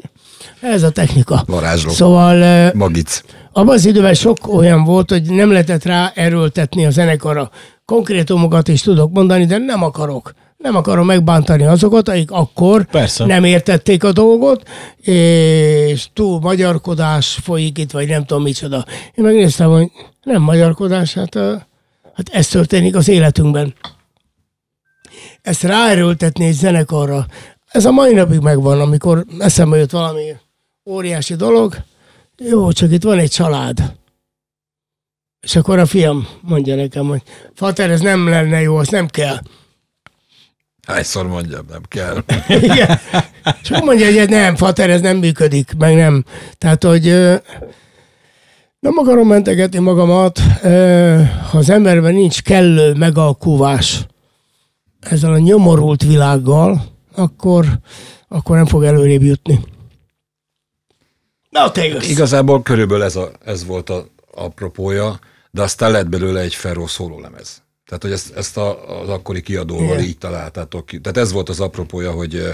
Ez a technika. Varázsló. Szóval Magic. abban az időben sok olyan volt, hogy nem lehetett rá erőltetni a zenekarra. Konkrétumokat is tudok mondani, de nem akarok. Nem akarom megbántani azokat, akik akkor Persze. nem értették a dolgot, és túl magyarkodás folyik itt, vagy nem tudom micsoda. Én megnéztem, hogy nem magyarkodás, hát, hát ez történik az életünkben. Ezt ráerőltetni egy zenekarra, ez a mai napig megvan, amikor eszembe jött valami óriási dolog, jó, csak itt van egy család. És akkor a fiam mondja nekem, hogy Fater, ez nem lenne jó, azt nem kell. Hányszor mondjam, nem kell. Igen. És akkor mondja, hogy nem, Fater, ez nem működik, meg nem. Tehát, hogy nem akarom mentegetni magamat, ha az emberben nincs kellő megalkuvás ezzel a nyomorult világgal, akkor, akkor nem fog előrébb jutni. Na, jössz. Igazából körülbelül ez, a, ez volt a apropója, de aztán lett belőle egy Ferro szólólemez. Tehát, hogy ezt, ezt a, az akkori kiadóval Igen. így találtátok ki. Tehát ez volt az apropója, hogy ö,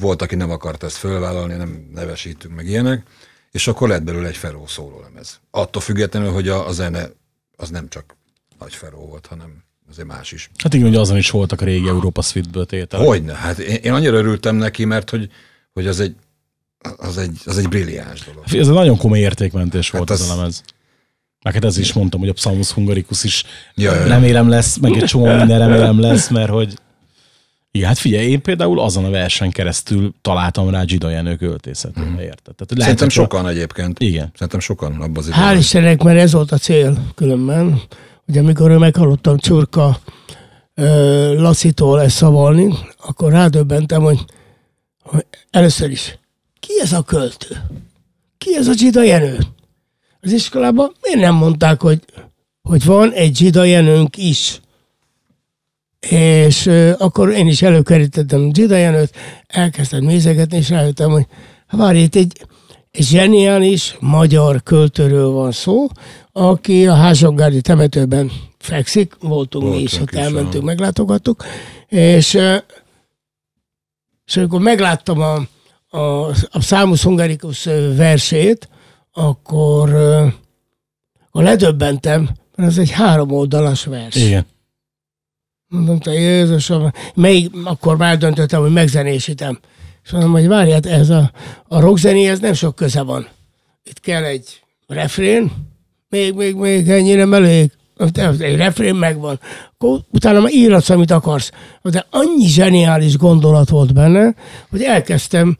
volt, aki nem akart ezt fölvállalni, nem nevesítünk meg ilyenek, és akkor lett belőle egy Ferro szólólemez. Attól függetlenül, hogy a, a zene az nem csak nagy Ferro volt, hanem azért más is. Hát igen, hogy azon is voltak a régi Európa Suite-ből tételek. Hogyne, hát én, én annyira örültem neki, mert hogy, hogy az egy az egy, az egy brilliáns dolog. Ez egy nagyon komoly értékmentés volt Hát hát az- ez a lemez. Meg hát ez is mondtam, hogy a Psalmus Hungaricus is Ja, ja. remélem lesz, meg egy csomó minden remélem lesz, mert hogy igen, hát figyelj, én például azon a versen keresztül találtam rá Gida Jenő költészetére, érted? Tehát lehet, Szerintem sokan egyébként. Igen. Szerintem sokan abban az Hál' időben. Istennek, mert ez volt a cél különben, hogy amikor ő meghallottam Csurka ö, Lasszitól ezt szavalni, akkor rádöbbentem, hogy, hogy először is, ki ez a költő? Ki ez a Zsida Jenő? Az iskolában miért nem mondták, hogy, hogy van egy Zsida Jenőnk is? És ö, akkor én is előkerítettem Zsida Jenőt, elkezdtem nézegetni, és rájöttem, hogy hát várj, itt egy, egy zseniális magyar költőről van szó, aki a Házsongárdi temetőben fekszik, voltunk, mi is, ott elmentünk, aha. meglátogattuk, és, és amikor megláttam a, a, a Számus Hungarikus versét, akkor, akkor ledöbbentem, mert ez egy három oldalas vers. Igen. Mondom, te Jézusom, még akkor már döntöttem, hogy megzenésítem. És mondom, hogy várját, ez a, a rockzenéhez nem sok köze van. Itt kell egy refrén, még, még, még ennyi nem elég. Egy refrén megvan. Akkor utána már írhatsz, amit akarsz. De annyi zseniális gondolat volt benne, hogy elkezdtem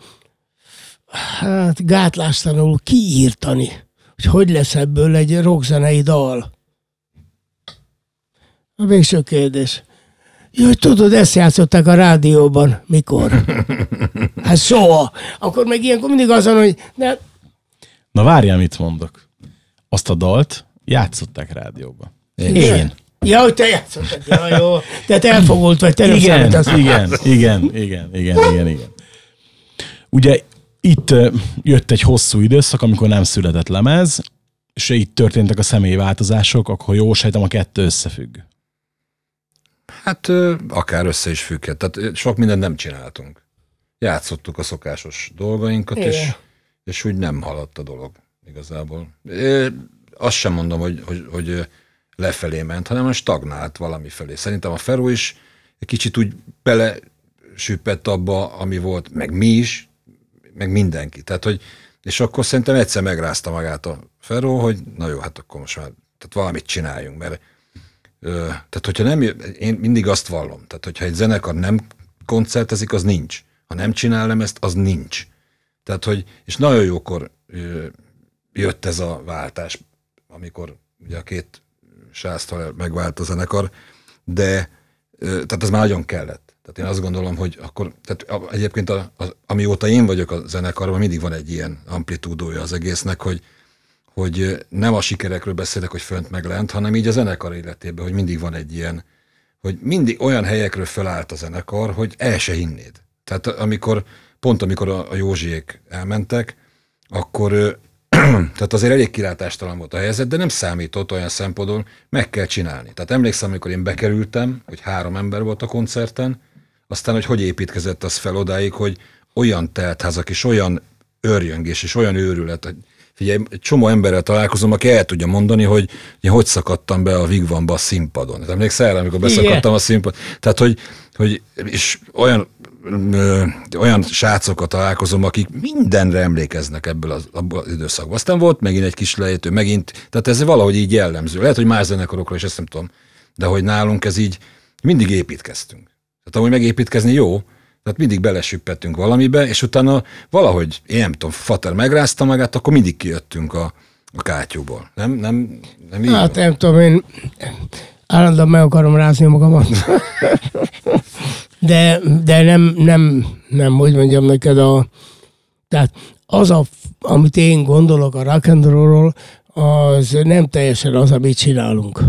hát gátlástalanul kiírtani, hogy hogy lesz ebből egy rockzenei dal. A végső kérdés. Jaj, tudod, ezt játszották a rádióban. Mikor? Hát soha. Akkor meg ilyenkor mindig azon, hogy ne, Na várjál, mit mondok. Azt a dalt játszották rádióban. Én Én. Ja, hogy te játszottad. Ja, jó. Tehát elfogult vagy, te Igen, számítasz. igen, igen, igen, igen, igen, igen. Ugye itt jött egy hosszú időszak, amikor nem született lemez, és itt történtek a személyi változások, akkor jól sejtem, a kettő összefügg. Hát akár össze is függhet. Tehát sok mindent nem csináltunk. Játszottuk a szokásos dolgainkat, és, Igen. és úgy nem haladt a dolog igazából. Ö, Azt sem mondom, hogy, hogy, hogy lefelé ment, hanem stagnált valami felé. Szerintem a Feró is egy kicsit úgy bele süppett abba, ami volt, meg mi is, meg mindenki. Tehát, hogy, és akkor szerintem egyszer megrázta magát a Feró, hogy na jó, hát akkor most már tehát valamit csináljunk, mert Ö, tehát, hogyha nem, én mindig azt vallom, tehát, hogyha egy zenekar nem koncertezik, az nincs. Ha nem csinál ezt, az nincs. Tehát, hogy, és nagyon jókor ö, jött ez a váltás, amikor ugye a két sásztal megvált a zenekar, de ö, tehát ez már nagyon kellett. Tehát én azt gondolom, hogy akkor, tehát egyébként a, a, amióta én vagyok a zenekarban, mindig van egy ilyen amplitúdója az egésznek, hogy hogy nem a sikerekről beszélek, hogy fönt meg lent, hanem így a zenekar életében, hogy mindig van egy ilyen, hogy mindig olyan helyekről felállt a zenekar, hogy el se hinnéd. Tehát amikor, pont amikor a, a Józsiék elmentek, akkor tehát azért elég kilátástalan volt a helyzet, de nem számított olyan szempontból, meg kell csinálni. Tehát emlékszem, amikor én bekerültem, hogy három ember volt a koncerten, aztán, hogy hogy építkezett az fel odáig, hogy olyan teltházak és olyan örjöngés és olyan őrület, hogy figyelj, egy csomó emberrel találkozom, aki el tudja mondani, hogy én hogy szakadtam be a Vigvamba a színpadon. Tehát Emlékszel erre, amikor beszakadtam a színpadon? Tehát, hogy, hogy és olyan ö, olyan srácokkal találkozom, akik mindenre emlékeznek ebből az, abból az időszakból. Aztán volt megint egy kis lejtő, megint, tehát ez valahogy így jellemző. Lehet, hogy más zenekarokra is ezt nem tudom, de hogy nálunk ez így mindig építkeztünk. Tehát amúgy megépítkezni jó, tehát mindig belesüppettünk valamibe, és utána valahogy, én nem tudom, Fater megrázta magát, akkor mindig kijöttünk a, a kátyúból. Nem, nem, nem így Hát nem tudom, én állandóan meg akarom rázni magamat. De, de nem, nem, nem, hogy mondjam neked, a, tehát az, a, amit én gondolok a rock and rollról, az nem teljesen az, amit csinálunk.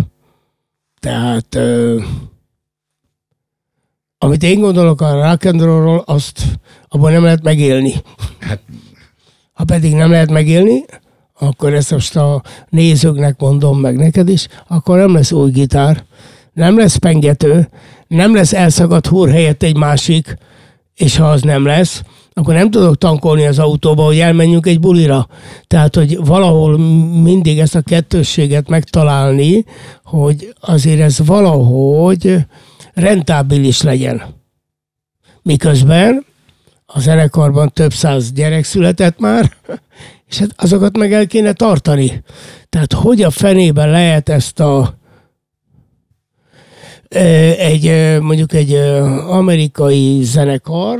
Tehát amit én gondolok a rock and rollról, azt abban nem lehet megélni. Hát, Ha pedig nem lehet megélni, akkor ezt most a nézőknek mondom meg neked is, akkor nem lesz új gitár, nem lesz pengető, nem lesz elszakadt húr helyett egy másik, és ha az nem lesz, akkor nem tudok tankolni az autóba, hogy elmenjünk egy bulira. Tehát, hogy valahol mindig ezt a kettősséget megtalálni, hogy azért ez valahogy rentábilis legyen. Miközben a zenekarban több száz gyerek született már, és hát azokat meg el kéne tartani. Tehát hogy a fenében lehet ezt a egy mondjuk egy amerikai zenekar,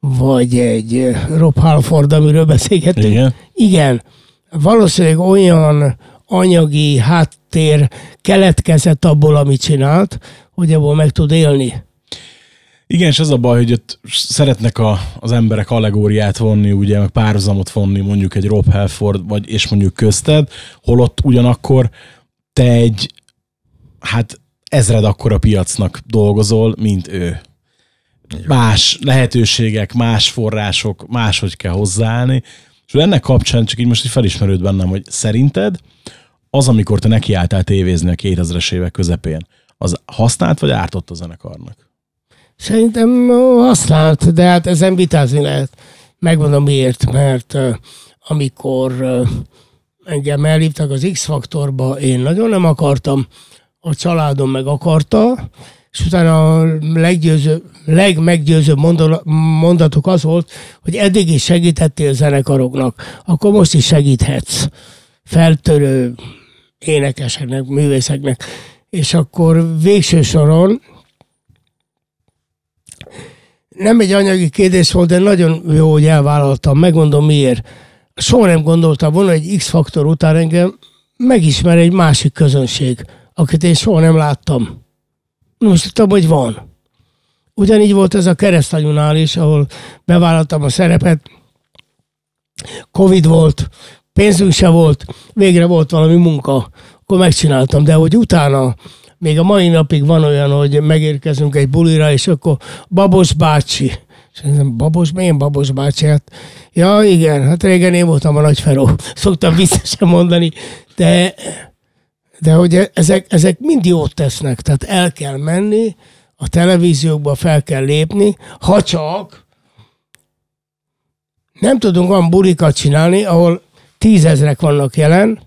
vagy egy Rob Halford, amiről beszélgettünk. Igen. Igen. Valószínűleg olyan anyagi háttér keletkezett abból, amit csinált, hogy abból meg tud élni. Igen, és az a baj, hogy ott szeretnek a, az emberek allegóriát vonni, ugye, meg párhuzamot vonni mondjuk egy Rob Halford, vagy és mondjuk közted, holott ugyanakkor te egy, hát ezred akkora piacnak dolgozol, mint ő. Más lehetőségek, más források, máshogy kell hozzáállni. És ennek kapcsán csak így most így felismerőd bennem, hogy szerinted az, amikor te nekiálltál tévézni a 2000-es évek közepén, az használt vagy ártott a zenekarnak? Szerintem használt, de hát ezen vitázni lehet. Megmondom miért, mert amikor ö, engem elhívtak az X-faktorba, én nagyon nem akartam, a családom meg akarta, és utána a leggyőző, legmeggyőzőbb mondatok az volt, hogy eddig is segítettél zenekaroknak, akkor most is segíthetsz feltörő énekeseknek, művészeknek. És akkor végső soron nem egy anyagi kérdés volt, de nagyon jó, hogy elvállaltam. Megmondom miért. Soha nem gondoltam volna, hogy X-faktor után engem megismer egy másik közönség, akit én soha nem láttam. Most tudtam, hogy van. Ugyanígy volt ez a keresztanyunál is, ahol bevállaltam a szerepet. Covid volt, pénzünk se volt, végre volt valami munka, akkor megcsináltam, de hogy utána, még a mai napig van olyan, hogy megérkezünk egy bulira, és akkor Babos bácsi, és mondom, Babos, milyen Babos bácsi? Hát, ja, igen, hát régen én voltam a nagy feró. Szoktam vissza mondani, de, de hogy ezek, ezek mind jót tesznek, tehát el kell menni, a televíziókba fel kell lépni, ha csak nem tudunk olyan bulikat csinálni, ahol tízezrek vannak jelen,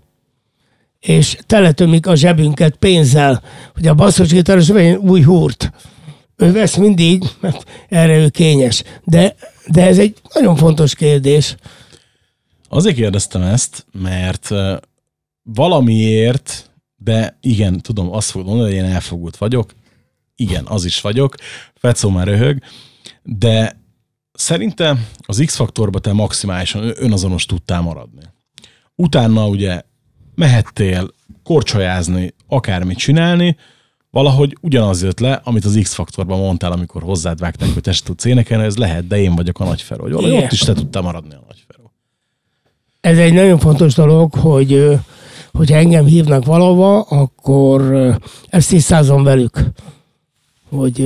és teletömik a zsebünket pénzzel, hogy a basszusgitáros vegyen új húrt. Ő vesz mindig, mert erre ő kényes. De, de ez egy nagyon fontos kérdés. Azért kérdeztem ezt, mert valamiért, de igen, tudom, azt fogod mondani, hogy én elfogult vagyok. Igen, az is vagyok. Fecó már röhög. De szerintem az X-faktorba te maximálisan önazonos tudtál maradni. Utána ugye mehettél korcsolyázni, akármit csinálni, valahogy ugyanaz jött le, amit az X-faktorban mondtál, amikor hozzád vágták, hogy te tudsz énekelni, ez lehet, de én vagyok a nagyferó. Hogy valahogy Igen. ott is te tudtál maradni a nagyferó. Ez egy nagyon fontos dolog, hogy hogyha engem hívnak valahova, akkor ezt tisztázom velük, hogy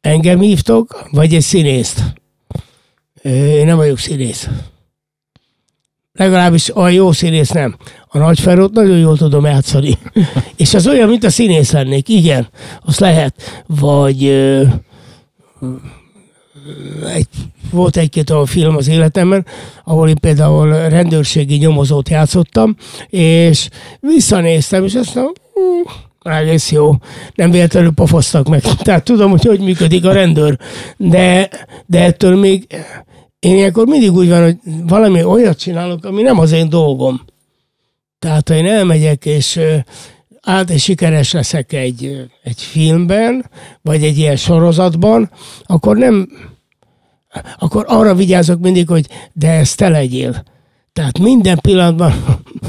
engem hívtok, vagy egy színészt. Én nem vagyok színész. Legalábbis a jó színész nem. A nagyferót nagyon jól tudom játszani. És az olyan, mint a színész lennék. Igen, azt lehet. Vagy ö, egy, volt egy-két olyan film az életemben, ahol én például rendőrségi nyomozót játszottam, és visszanéztem, és azt mondom, "Hm, egész jó. Nem véletlenül pofoztak meg. Tehát tudom, hogy hogy működik a rendőr. De, de ettől még én ilyenkor mindig úgy van, hogy valami olyat csinálok, ami nem az én dolgom. Tehát, ha én elmegyek, és át és sikeres leszek egy, egy filmben, vagy egy ilyen sorozatban, akkor nem, akkor arra vigyázok mindig, hogy de ezt te legyél. Tehát minden pillanatban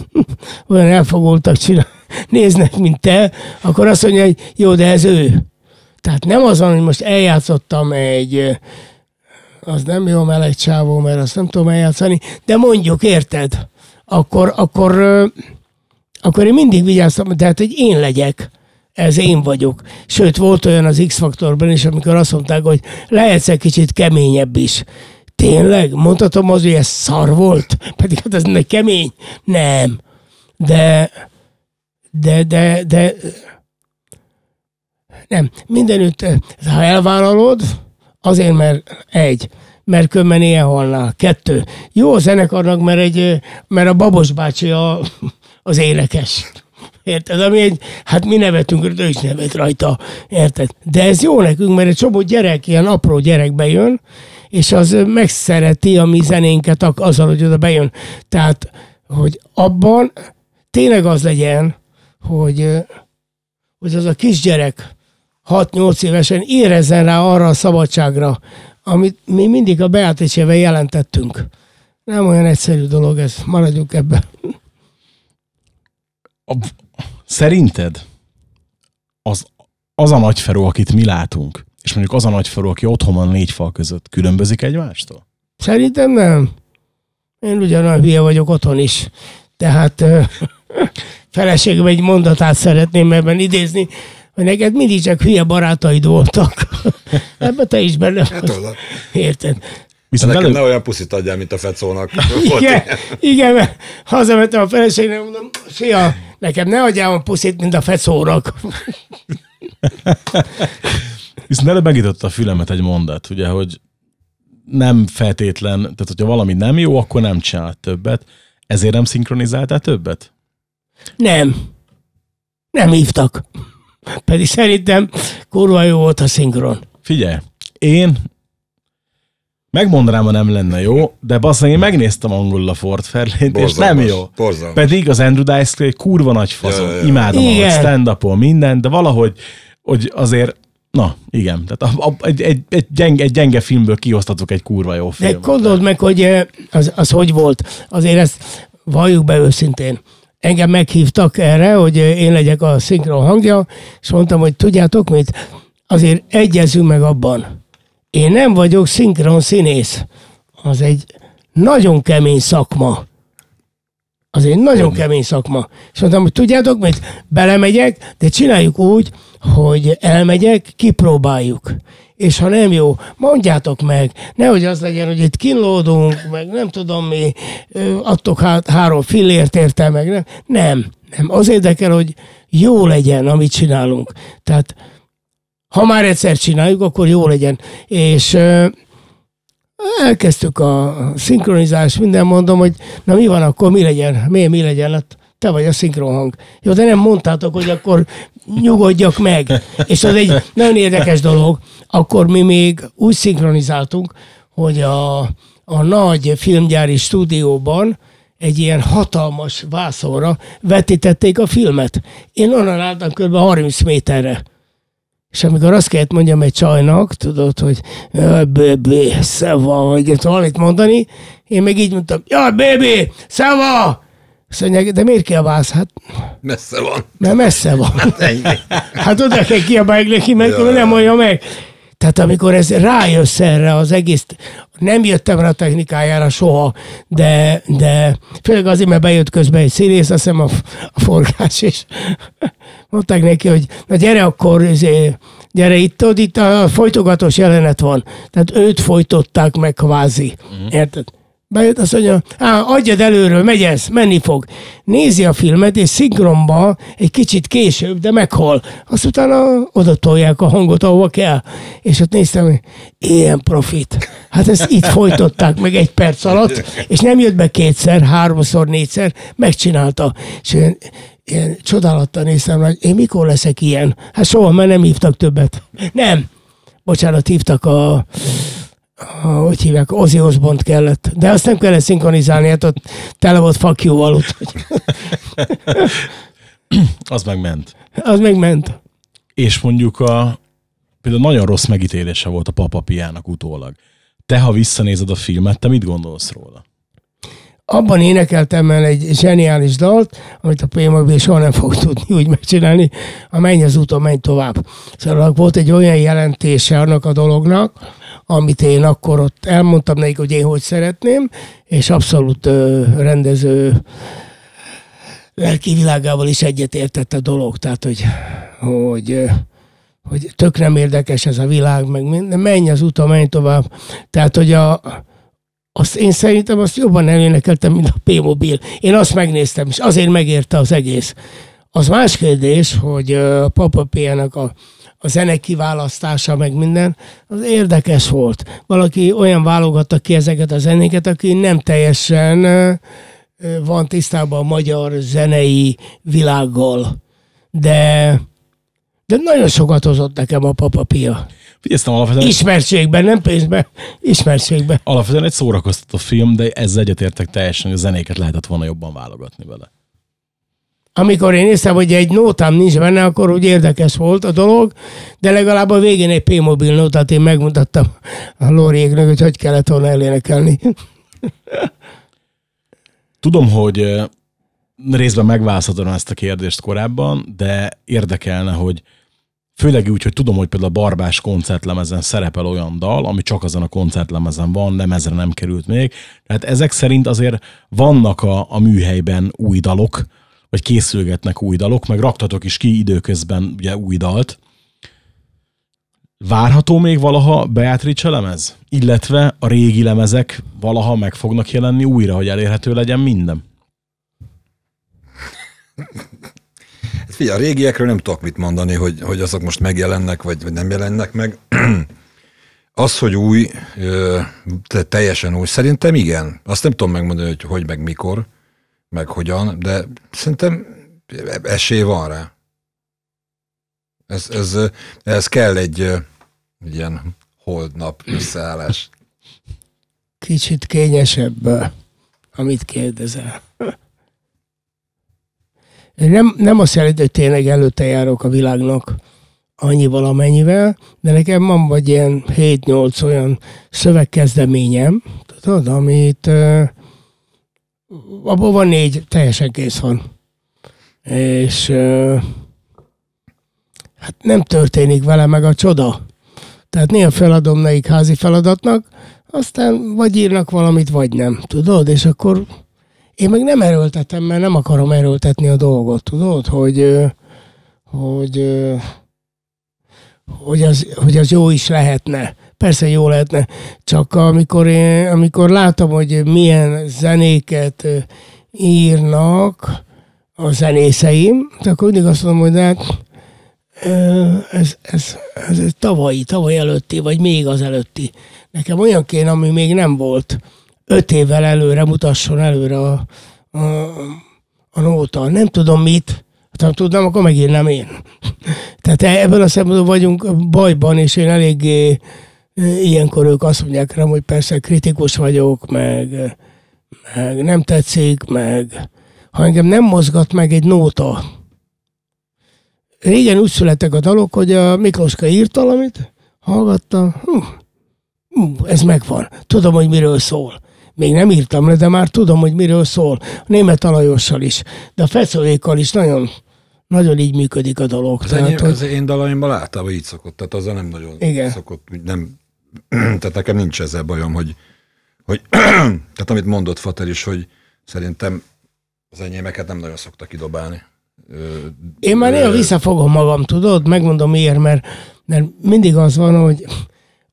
olyan elfogultak csinál, néznek, mint te, akkor azt mondja, hogy jó, de ez ő. Tehát nem az van, hogy most eljátszottam egy, az nem jó meleg csávó, mert azt nem tudom eljátszani, de mondjuk, érted? Akkor, akkor, akkor én mindig vigyáztam, tehát, hogy én legyek. Ez én vagyok. Sőt, volt olyan az X-faktorban is, amikor azt mondták, hogy lehetsz egy kicsit keményebb is. Tényleg? Mondhatom az, hogy ez szar volt? Pedig hát ez nem kemény. Nem. De, de, de, de, nem. Mindenütt, ha elvállalod, azért, mert egy, mert különben ilyen halnál. Kettő. Jó a zenekarnak, mert, egy, mert a Babos bácsi a, az énekes. Érted? Ami egy, hát mi nevetünk, ő is nevet rajta. Érted? De ez jó nekünk, mert egy csomó gyerek, ilyen apró gyerek bejön, és az megszereti a mi zenénket azzal, hogy oda bejön. Tehát, hogy abban tényleg az legyen, hogy, hogy az a kisgyerek 6-8 évesen érezzen rá arra a szabadságra, amit mi mindig a Beatricevel jelentettünk. Nem olyan egyszerű dolog ez, maradjunk ebben. A, szerinted az, az a nagyferó, akit mi látunk, és mondjuk az a nagyferó, aki otthon van négy fal között, különbözik egymástól? Szerintem nem. Én ugyanolyan hülye vagyok otthon is. Tehát feleségem egy mondatát szeretném ebben idézni, hogy neked mindig csak hülye barátaid voltak. Ebben te is benne tudod. Érted? Viszont Nekem elő... ne olyan puszit adjál, mint a Fecónak. Volt Igen, ilyen. igen, mert hazamentem a feleségnek, mondom, szia, nekem ne adjál a puszit, mint a fecónak. Viszont előbb megütötte a fülemet egy mondat, ugye, hogy nem feltétlen, tehát hogyha valami nem jó, akkor nem csinál többet. Ezért nem szinkronizáltál többet? Nem. Nem hívtak. Pedig szerintem kurva jó volt a szinkron. Figyelj, én megmondanám, ha nem lenne jó, de basszony, én megnéztem angolul a Ford Fairlane-t, és nem jó. borzalmas. Pedig az Andrew Dice egy kurva nagy fazon. Ja, ja, ja. Imádom, ahogy Igen. stand minden, de valahogy hogy azért, na, igen, tehát a, a, egy, egy, egy, gyenge, egy gyenge filmből kihoztatok egy kurva jó De filmet. gondold meg, hogy eh, az, az hogy volt. Azért ezt valljuk be őszintén. Engem meghívtak erre, hogy én legyek a szinkron hangja, és mondtam, hogy tudjátok mit? Azért egyezünk meg abban. Én nem vagyok szinkron színész. Az egy nagyon kemény szakma. Az egy nagyon kemény szakma. És mondtam, hogy tudjátok mit? Belemegyek, de csináljuk úgy, hogy elmegyek, kipróbáljuk. És ha nem jó, mondjátok meg. Nehogy az legyen, hogy itt kínlódunk, meg nem tudom mi, adtok há- három fillért érte, meg nem. Nem, nem. Az érdekel, hogy jó legyen, amit csinálunk. Tehát ha már egyszer csináljuk, akkor jó legyen. És ö, elkezdtük a szinkronizálást, minden mondom, hogy na mi van akkor, mi legyen, mi, mi legyen, hát te vagy a szinkronhang. Jó, de nem mondtátok, hogy akkor nyugodjak meg. És az egy nagyon érdekes dolog. Akkor mi még úgy szinkronizáltunk, hogy a, a nagy filmgyári stúdióban egy ilyen hatalmas vászonra vetítették a filmet. Én onnan álltam kb. 30 méterre. És amikor azt kellett mondjam egy csajnak, tudod, hogy jaj, baby, szeva, vagy valamit mondani, én meg így mondtam, jaj, baby, szeva! Azt mondják, de miért kiabálsz? Hát, Messze van. mert messze van. Ennyi. Hát oda kell kiabálni neki, mert Ja, nem mondja meg. Tehát amikor ez rájössz erre az egész, nem jöttem rá a technikájára soha, de, de főleg azért, mert bejött közben egy színész, azt hiszem a, a forgás, és mondták neki, hogy na gyere akkor, izé, gyere itt, ott itt a folytogatós jelenet van. Tehát őt folytották meg kvázi. Uh-huh. Érted? Bejött, azt mondja, á, adjad előről, megy ez, menni fog. Nézi a filmet, és szinkronba egy kicsit később, de meghal. Azt utána oda tolják a hangot, ahova kell. És ott néztem, hogy ilyen profit. Hát ezt itt folytották meg egy perc alatt, és nem jött be kétszer, háromszor, négyszer, megcsinálta. És én, én csodálattal néztem, hogy én mikor leszek ilyen? Hát soha, mert nem hívtak többet. Nem. Bocsánat, hívtak a hogy hívják, Ozzy Osbourne kellett. De azt nem kellett szinkronizálni, hát ott tele volt úgyhogy Az megment. az megment. És mondjuk a, például nagyon rossz megítélése volt a papapiának utólag. Te, ha visszanézed a filmet, te mit gondolsz róla? Abban énekeltem el egy zseniális dalt, amit a Playmobil soha nem fog tudni úgy megcsinálni, a menj az úton, menj tovább. Szóval volt egy olyan jelentése annak a dolognak, amit én akkor ott elmondtam nekik, hogy én hogy szeretném, és abszolút rendező lelki világával is egyetértett a dolog. Tehát, hogy, hogy, hogy tök nem érdekes ez a világ, meg minden, menj az úton, menj tovább. Tehát, hogy a, azt én szerintem azt jobban elénekeltem, mint a P-mobil. Én azt megnéztem, és azért megérte az egész. Az más kérdés, hogy a Papa P-nek a, a zene kiválasztása, meg minden, az érdekes volt. Valaki olyan válogatta ki ezeket a zenéket, aki nem teljesen van tisztában a magyar zenei világgal. De, de nagyon sokat hozott nekem a Papa Pia. Figyelztem alapvetően, Ismertségben, nem pénzben, ismertségben. alapvetően egy szórakoztató film, de ezzel egyetértek teljesen, hogy a zenéket lehetett volna jobban válogatni vele. Amikor én néztem, hogy egy nótám nincs benne, akkor úgy érdekes volt a dolog, de legalább a végén egy P-mobil nótát én megmutattam a Lóriéknek, hogy hogy kellett volna elénekelni. Tudom, hogy ö, részben megválaszoltam ezt a kérdést korábban, de érdekelne, hogy főleg úgy, hogy tudom, hogy például a Barbás koncertlemezen szerepel olyan dal, ami csak azon a koncertlemezen van, lemezre nem került még. Tehát ezek szerint azért vannak a, a műhelyben új dalok, vagy készülgetnek új dalok, meg raktatok is ki időközben ugye új dalt. Várható még valaha Beatrice lemez? Illetve a régi lemezek valaha meg fognak jelenni újra, hogy elérhető legyen minden? Hát Figyelj, a régiekről nem tudok mit mondani, hogy, hogy azok most megjelennek, vagy, vagy nem jelennek meg. Az, hogy új, teljesen új, szerintem igen. Azt nem tudom megmondani, hogy hogy, meg mikor, meg hogyan, de szerintem esély van rá. Ez, ez, ez kell egy, ilyen holdnap összeállás. Kicsit kényesebb, amit kérdezel. Nem, nem azt jelenti, hogy tényleg előtte járok a világnak annyival, amennyivel, de nekem van vagy ilyen 7-8 olyan szövegkezdeményem, tudod, amit uh, abból van négy, teljesen kész van. És hát nem történik vele meg a csoda. Tehát néha feladom nekik házi feladatnak, aztán vagy írnak valamit, vagy nem, tudod, és akkor én meg nem erőltetem, mert nem akarom erőltetni a dolgot, tudod, hogy, hogy, hogy, az, hogy az jó is lehetne. Persze jó lehetne, csak amikor, én, amikor látom, hogy milyen zenéket írnak a zenészeim, akkor mindig azt mondom, hogy de hát ez, ez, ez, ez tavalyi, tavaly előtti, vagy még az előtti. Nekem olyan kéne, ami még nem volt öt évvel előre mutasson előre a, a, a nóta. Nem tudom mit, hát ha tudnám, akkor megírnám én. Tehát ebből a szempontból vagyunk bajban, és én eléggé e, ilyenkor ők azt mondják rám, hogy persze kritikus vagyok, meg, meg nem tetszik, meg ha engem nem mozgat meg egy nóta. Régen úgy születtek a dalok, hogy a Miklóska írt valamit, hallgatta, hú, hú, ez megvan, tudom, hogy miről szól. Még nem írtam le, de már tudom, hogy miről szól. A német alajossal is, de a fecóékkal is nagyon, nagyon így működik a dolog. Az, Tehát, enyém, hogy, az én dalaimban általában így szokott, tehát azzal nem nagyon Igen. szokott, nem, tehát nekem nincs ezzel bajom, hogy, hogy tehát amit mondott Fater is, hogy szerintem az enyémeket nem nagyon szoktak kidobálni. Ö, Én már néha visszafogom magam, tudod? Megmondom miért, mert, mert mindig az van, hogy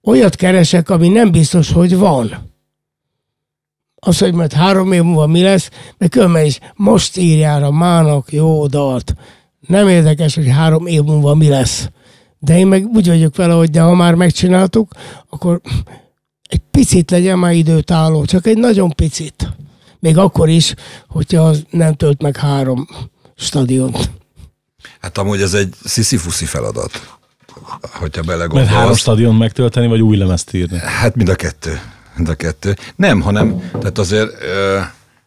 olyat keresek, ami nem biztos, hogy van. Az, hogy majd három év múlva mi lesz, de különben is most írjál a mának jó dalt. Nem érdekes, hogy három év múlva mi lesz. De én meg úgy vagyok vele, hogy de ha már megcsináltuk, akkor egy picit legyen már időtálló, csak egy nagyon picit. Még akkor is, hogyha az nem tölt meg három stadiont. Hát amúgy ez egy sziszifuszi feladat, hogyha Mert három belegondolsz. stadion megtölteni, vagy új lemezt írni? Hát mind a kettő. Mind a kettő. Nem, hanem, tehát azért ö,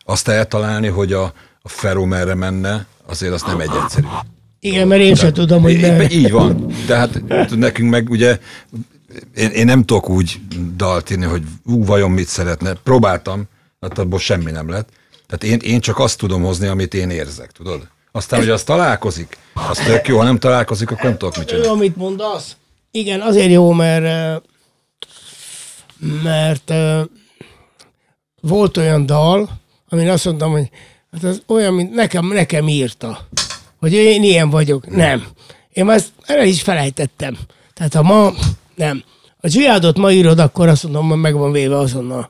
azt eltalálni, hogy a, a Ferro merre menne, azért az nem egy egyszerű. Igen, mert én sem tudom, hogy ne... így van. De hát nekünk meg ugye, én, én nem tudok úgy dalt írni, hogy ú, vajon mit szeretne. Próbáltam, hát abból semmi nem lett. Tehát én, én csak azt tudom hozni, amit én érzek, tudod? Aztán, hogy az találkozik, az tök jó, ha nem találkozik, akkor nem tudok mit Jó, csinálni. amit mondasz. Igen, azért jó, mert eh, mert eh, volt olyan dal, amin azt mondtam, hogy hát az olyan, mint nekem, nekem írta. Hogy én ilyen vagyok. Nem. Én ezt el is felejtettem. Tehát ha ma, nem. A zsihádot ma írod, akkor azt mondom, hogy meg van véve azonnal.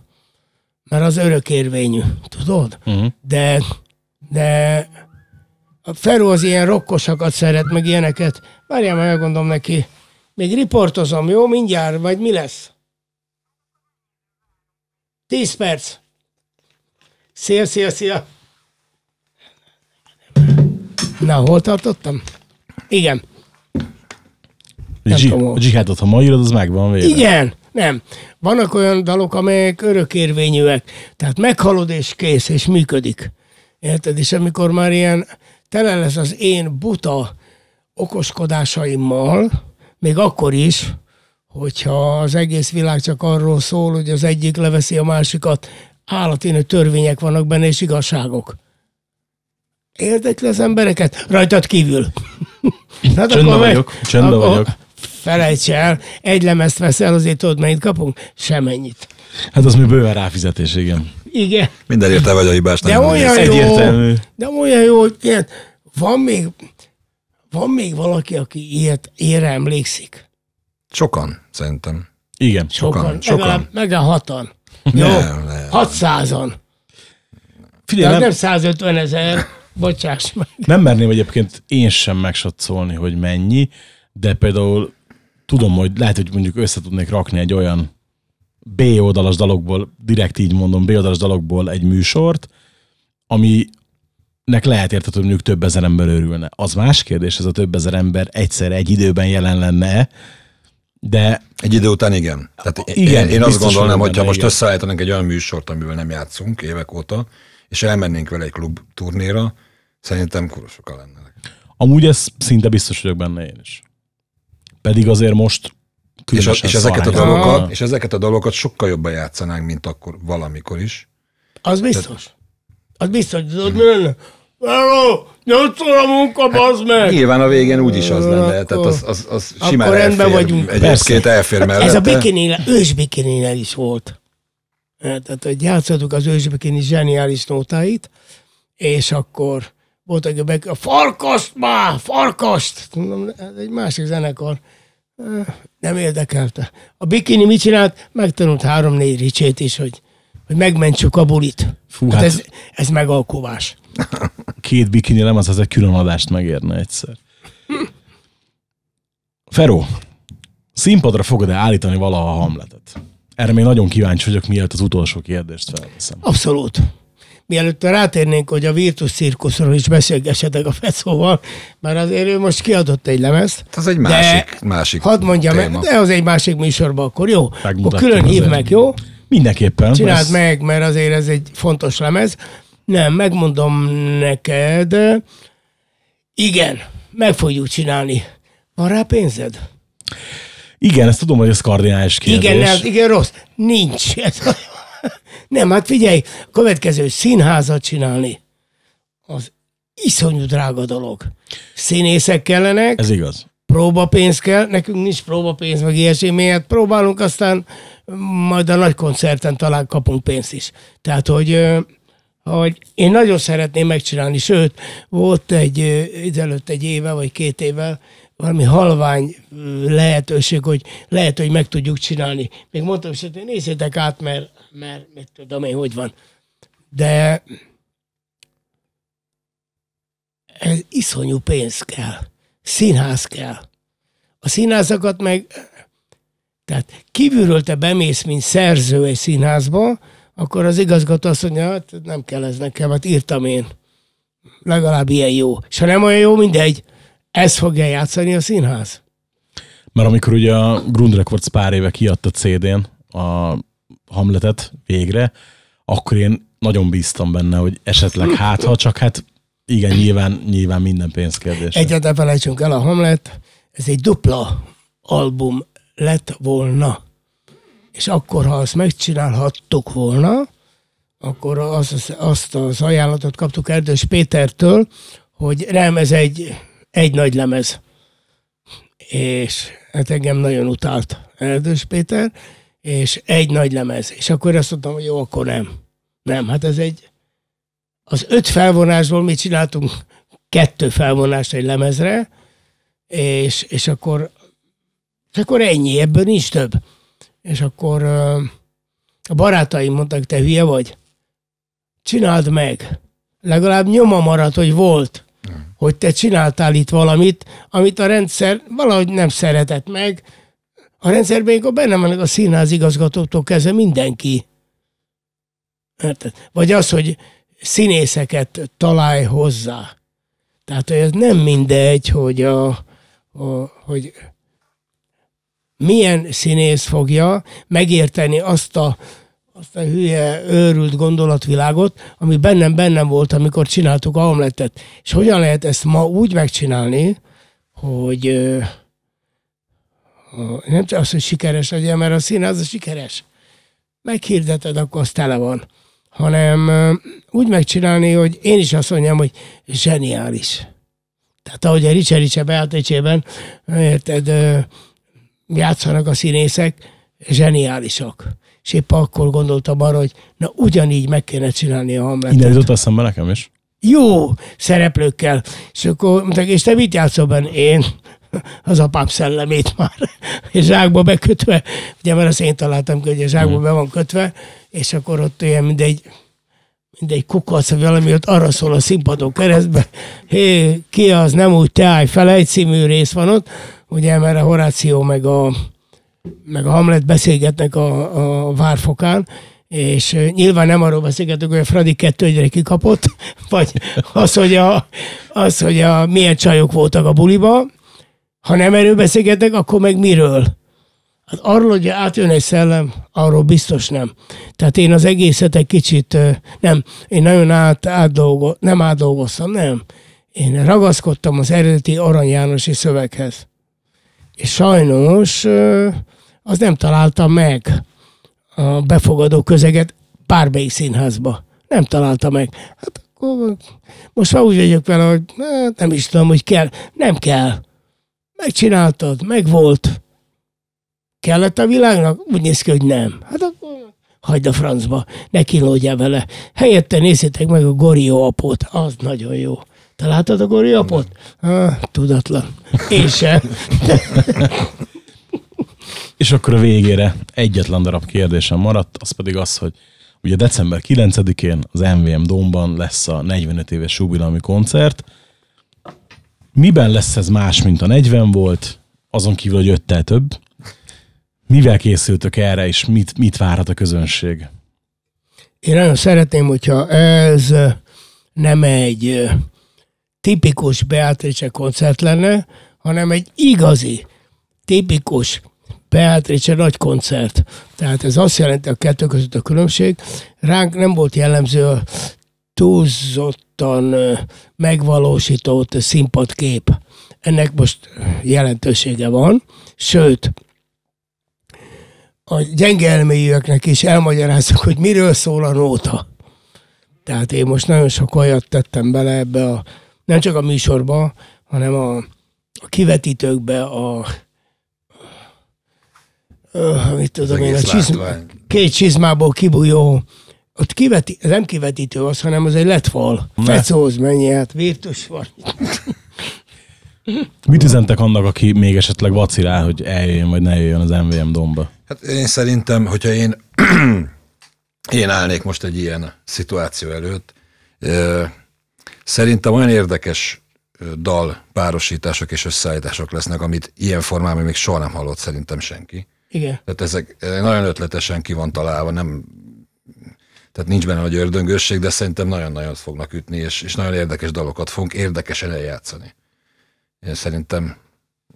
Mert az örökérvényű, tudod? Uh-huh. De, de a Feró az ilyen rokkosakat szeret, meg ilyeneket. Várjál, már megmondom neki. Még riportozom, jó? Mindjárt, vagy mi lesz? 10 perc. Szia, szia, szia. Na, hol tartottam? Igen. A dzsihádot, ha ma írod, az megvan véve. Igen, nem. Vannak olyan dalok, amelyek örökérvényűek. Tehát meghalod és kész, és működik. Érted? És amikor már ilyen tele lesz az én buta okoskodásaimmal, még akkor is, hogyha az egész világ csak arról szól, hogy az egyik leveszi a másikat, állatinő törvények vannak benne, és igazságok. Érdekli az embereket? Rajtad kívül. Hát Csöndben vagyok, csöndben vagyok. Felejts el, egy lemezt veszel, azért tudod, mennyit kapunk? Semennyit. Hát az mi bőven ráfizetés, igen. Igen. Mindenért te vagy a hibás. De olyan jó, Egyértelmű. de olyan jó, hogy ilyen, van még, van még valaki, aki ilyet, ilyenre emlékszik? Sokan, szerintem. Igen. Sokan. Sokan. Legalább, meg a hatan. Jó, Nem, nem. 600-an. Figyelj, nem, nem 150 ezer, bocsáss meg. nem merném egyébként én sem megsatszolni, hogy mennyi, de például tudom, hogy lehet, hogy mondjuk össze tudnék rakni egy olyan B oldalas dalokból, direkt így mondom, B oldalas dalokból egy műsort, aminek lehet értető, hogy mondjuk több ezer ember örülne. Az más kérdés, ez a több ezer ember egyszer egy időben jelen lenne de Egy idő után igen. Tehát Igen, én, én azt gondolnám, hogy ha most igen. összeállítanánk egy olyan műsort, amivel nem játszunk évek óta, és elmennénk vele egy klub turnéra, szerintem kurva sokan lennének. amúgy ez szinte biztos vagyok benne én is. Pedig azért most És, a, és, ezeket a dolgokat, van. és ezeket a dolgokat sokkal jobban játszanánk, mint akkor valamikor is. Az biztos. Az biztos, hogy lenne? Hello, nyolcszor a munka, bazd meg! Nyilván a végén úgy is az lenne, tehát Akkor- az, az, az akkor simán rendben elfér, vagyunk. Egyébként elfér mellette. Ez a bikini, ős bikininél is volt. Tehát, hogy játszottuk az ős bikini zseniális nótáit, és akkor volt egy bek, a farkast már, farkast! Mondom, ez egy másik zenekar. Nem érdekelte. A bikini mit csinált? Megtanult három-négy ricsét is, hogy, hogy megmentsük a bulit. Fú, hát, hát- ez, ez megalkovás. két bikini lemez, az egy külön adást megérne egyszer. Feró, színpadra fogod-e állítani valaha a Hamletet? Erre még nagyon kíváncsi vagyok, mielőtt az utolsó kérdést felveszem. Abszolút. Mielőtt rátérnénk, hogy a Virtus Cirkuszról is beszélgessetek a Fecóval, mert azért ő most kiadott egy lemezt. Az egy de másik, másik Hadd mondjam meg, téma. de az egy másik műsorban, akkor jó? Akkor külön hív meg, jó? Mindenképpen. Csináld ez- meg, mert azért ez egy fontos lemez. Nem, megmondom neked. Igen, meg fogjuk csinálni. Van rá pénzed? Igen, ezt tudom, hogy ez kardinális kérdés. Igen, nem, igen, rossz. Nincs. Ez, nem, hát figyelj, a következő színházat csinálni, az iszonyú drága dolog. Színészek kellenek, Ez igaz. próbapénz kell, nekünk nincs próbapénz, meg ilyesmi, mi hát próbálunk, aztán majd a nagy koncerten talán kapunk pénzt is. Tehát, hogy, hogy én nagyon szeretném megcsinálni, sőt, volt egy ezelőtt egy éve, vagy két évvel, valami halvány lehetőség, hogy lehet, hogy meg tudjuk csinálni. Még mondtam, hogy nézzétek át, mert, mert mit tudom én, hogy van. De ez iszonyú pénz kell. Színház kell. A színházakat meg, tehát kívülről te bemész, mint szerző egy színházba, akkor az igazgató azt mondja, hát nem kell ez nekem, hát írtam én. Legalább ilyen jó. És ha nem olyan jó, mindegy. Ez fogja játszani a színház. Mert amikor ugye a Grund Records pár éve kiadta CD-n a Hamletet végre, akkor én nagyon bíztam benne, hogy esetleg hát, ha csak hát igen, nyilván, nyilván minden pénzkérdés. Egyáltalán felejtsünk el a Hamlet, ez egy dupla album lett volna. És akkor, ha azt megcsinálhattuk volna, akkor azt, azt az ajánlatot kaptuk Erdős Pétertől, hogy nem, ez egy, egy nagy lemez. És hát engem nagyon utált Erdős Péter, és egy nagy lemez. És akkor azt mondtam, hogy jó, akkor nem. Nem, hát ez egy, az öt felvonásból mi csináltunk kettő felvonást egy lemezre, és, és akkor és akkor ennyi, ebből nincs több. És akkor a barátaim mondtak, te hülye vagy? Csináld meg. Legalább nyoma marad, hogy volt, hogy te csináltál itt valamit, amit a rendszer valahogy nem szeretett meg. A rendszerben, amikor benne vannak a színház igazgatótól kezdve mindenki. Érted? Vagy az, hogy színészeket találj hozzá. Tehát hogy ez nem mindegy, hogy, a, a, hogy milyen színész fogja megérteni azt a, azt a hülye, őrült gondolatvilágot, ami bennem bennem volt, amikor csináltuk a Hamletet. És hogyan lehet ezt ma úgy megcsinálni, hogy nem csak az, hogy sikeres legyen, mert a színház a sikeres. Meghirdeted, akkor az tele van. Hanem úgy megcsinálni, hogy én is azt mondjam, hogy zseniális. Tehát ahogy a Ricse Ricse Beatrice-ben, érted, játszanak a színészek, zseniálisak. És épp akkor gondoltam arra, hogy na ugyanígy meg kéne csinálni a Innen Hamletet. jutott eszembe nekem is. Jó szereplőkkel. És akkor mondták, és te mit játszol benne? Én? az apám szellemét már, és zsákba bekötve, ugye mert azt én találtam ki, hogy a zsákba be van kötve, és akkor ott olyan mindegy, mindegy kukac, vagy valami ott arra szól a színpadon keresztbe, hé, ki az, nem úgy te állj fel, egy című rész van ott, ugye, mert a Horáció meg a, meg a Hamlet beszélgetnek a, a várfokán, és nyilván nem arról beszélgetünk, hogy a Fradi kettő egyre kikapott, vagy az, hogy, a, az, hogy a, milyen csajok voltak a buliba, ha nem erről beszélgetnek, akkor meg miről? Hát arról, hogy átjön egy szellem, arról biztos nem. Tehát én az egészet egy kicsit, nem, én nagyon át, átdolgo, nem átdolgoztam, nem. Én ragaszkodtam az eredeti Arany Jánosi szöveghez. És sajnos az nem találta meg a befogadó közeget bármelyik színházba. Nem találta meg. Hát akkor most már úgy vagyok vele, hogy hát nem is tudom, hogy kell. Nem kell. Megcsináltad, megvolt. Kellett a világnak? Úgy néz ki, hogy nem. Hát akkor hagyd a francba, ne kínlódjál vele. Helyette nézzétek meg a Gorió apót, az nagyon jó. Te láttad a Gorió apót? Ah, tudatlan. Én sem. És akkor a végére egyetlen darab kérdésem maradt, az pedig az, hogy ugye december 9-én az MVM Domban lesz a 45 éves jubileumi koncert. Miben lesz ez más, mint a 40 volt, azon kívül, hogy öttel több? Mivel készültök erre, és mit, mit várhat a közönség? Én nagyon szeretném, hogyha ez nem egy tipikus Beatrice koncert lenne, hanem egy igazi, tipikus Beatrice nagy koncert. Tehát ez azt jelenti a kettő között a különbség. Ránk nem volt jellemző a túlzottan megvalósított színpadkép. Ennek most jelentősége van, sőt, a gyenge elmélyűeknek is elmagyarázzuk, hogy miről szól a nóta. Tehát én most nagyon sok olyat tettem bele ebbe a, nem csak a műsorba, hanem a, a kivetítőkbe, a, a mit tudom én, a csizm, két csizmából kibújó, ott kiveti, nem kivetítő az, hanem az egy letfal. Fecóz mennyi, hát virtus van. Mit üzentek annak, aki még esetleg vacilál, hogy eljöjjön vagy ne jöjjön az MVM Domba? Hát én szerintem, hogyha én, én állnék most egy ilyen szituáció előtt, szerintem olyan érdekes dal párosítások és összeállítások lesznek, amit ilyen formában még soha nem hallott szerintem senki. Igen. Tehát ezek nagyon ötletesen ki van találva, nem, tehát nincs benne nagy ördöngösség, de szerintem nagyon-nagyon fognak ütni, és, és nagyon érdekes dalokat fogunk érdekesen eljátszani. Én szerintem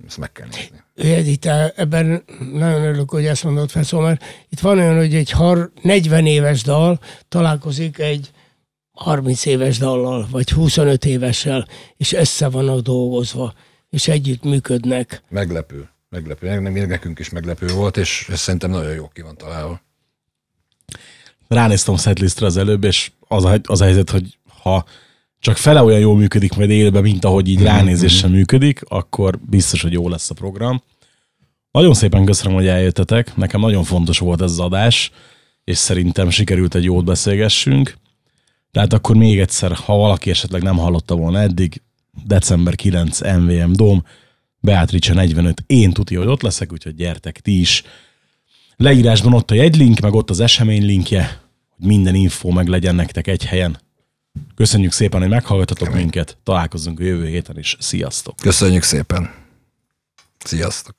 ezt meg kell nézni. Edith, ebben nagyon örülök, hogy ezt mondod fel, szóval, mert itt van olyan, hogy egy har- 40 éves dal találkozik egy 30 éves dallal, vagy 25 évessel, és össze vannak dolgozva, és együtt működnek. Meglepő. Meglepő. Meg- Nekünk is meglepő volt, és ez szerintem nagyon jó ki van találva. Ránéztem a setlistre az előbb, és az a, az a helyzet, hogy ha csak fele olyan jól működik majd élőben, mint ahogy így ránézéssel működik, akkor biztos, hogy jó lesz a program. Nagyon szépen köszönöm, hogy eljöttetek. Nekem nagyon fontos volt ez az adás, és szerintem sikerült egy jót beszélgessünk. Tehát akkor még egyszer, ha valaki esetleg nem hallotta volna eddig, december 9 MVM Dom, Beatrice 45, én tuti, hogy ott leszek, úgyhogy gyertek ti is. Leírásban ott a jegylink, meg ott az esemény linkje, hogy minden info meg legyen nektek egy helyen. Köszönjük szépen, hogy meghallgatatok minket, találkozunk a jövő héten is. Sziasztok! Köszönjük szépen. Sziasztok.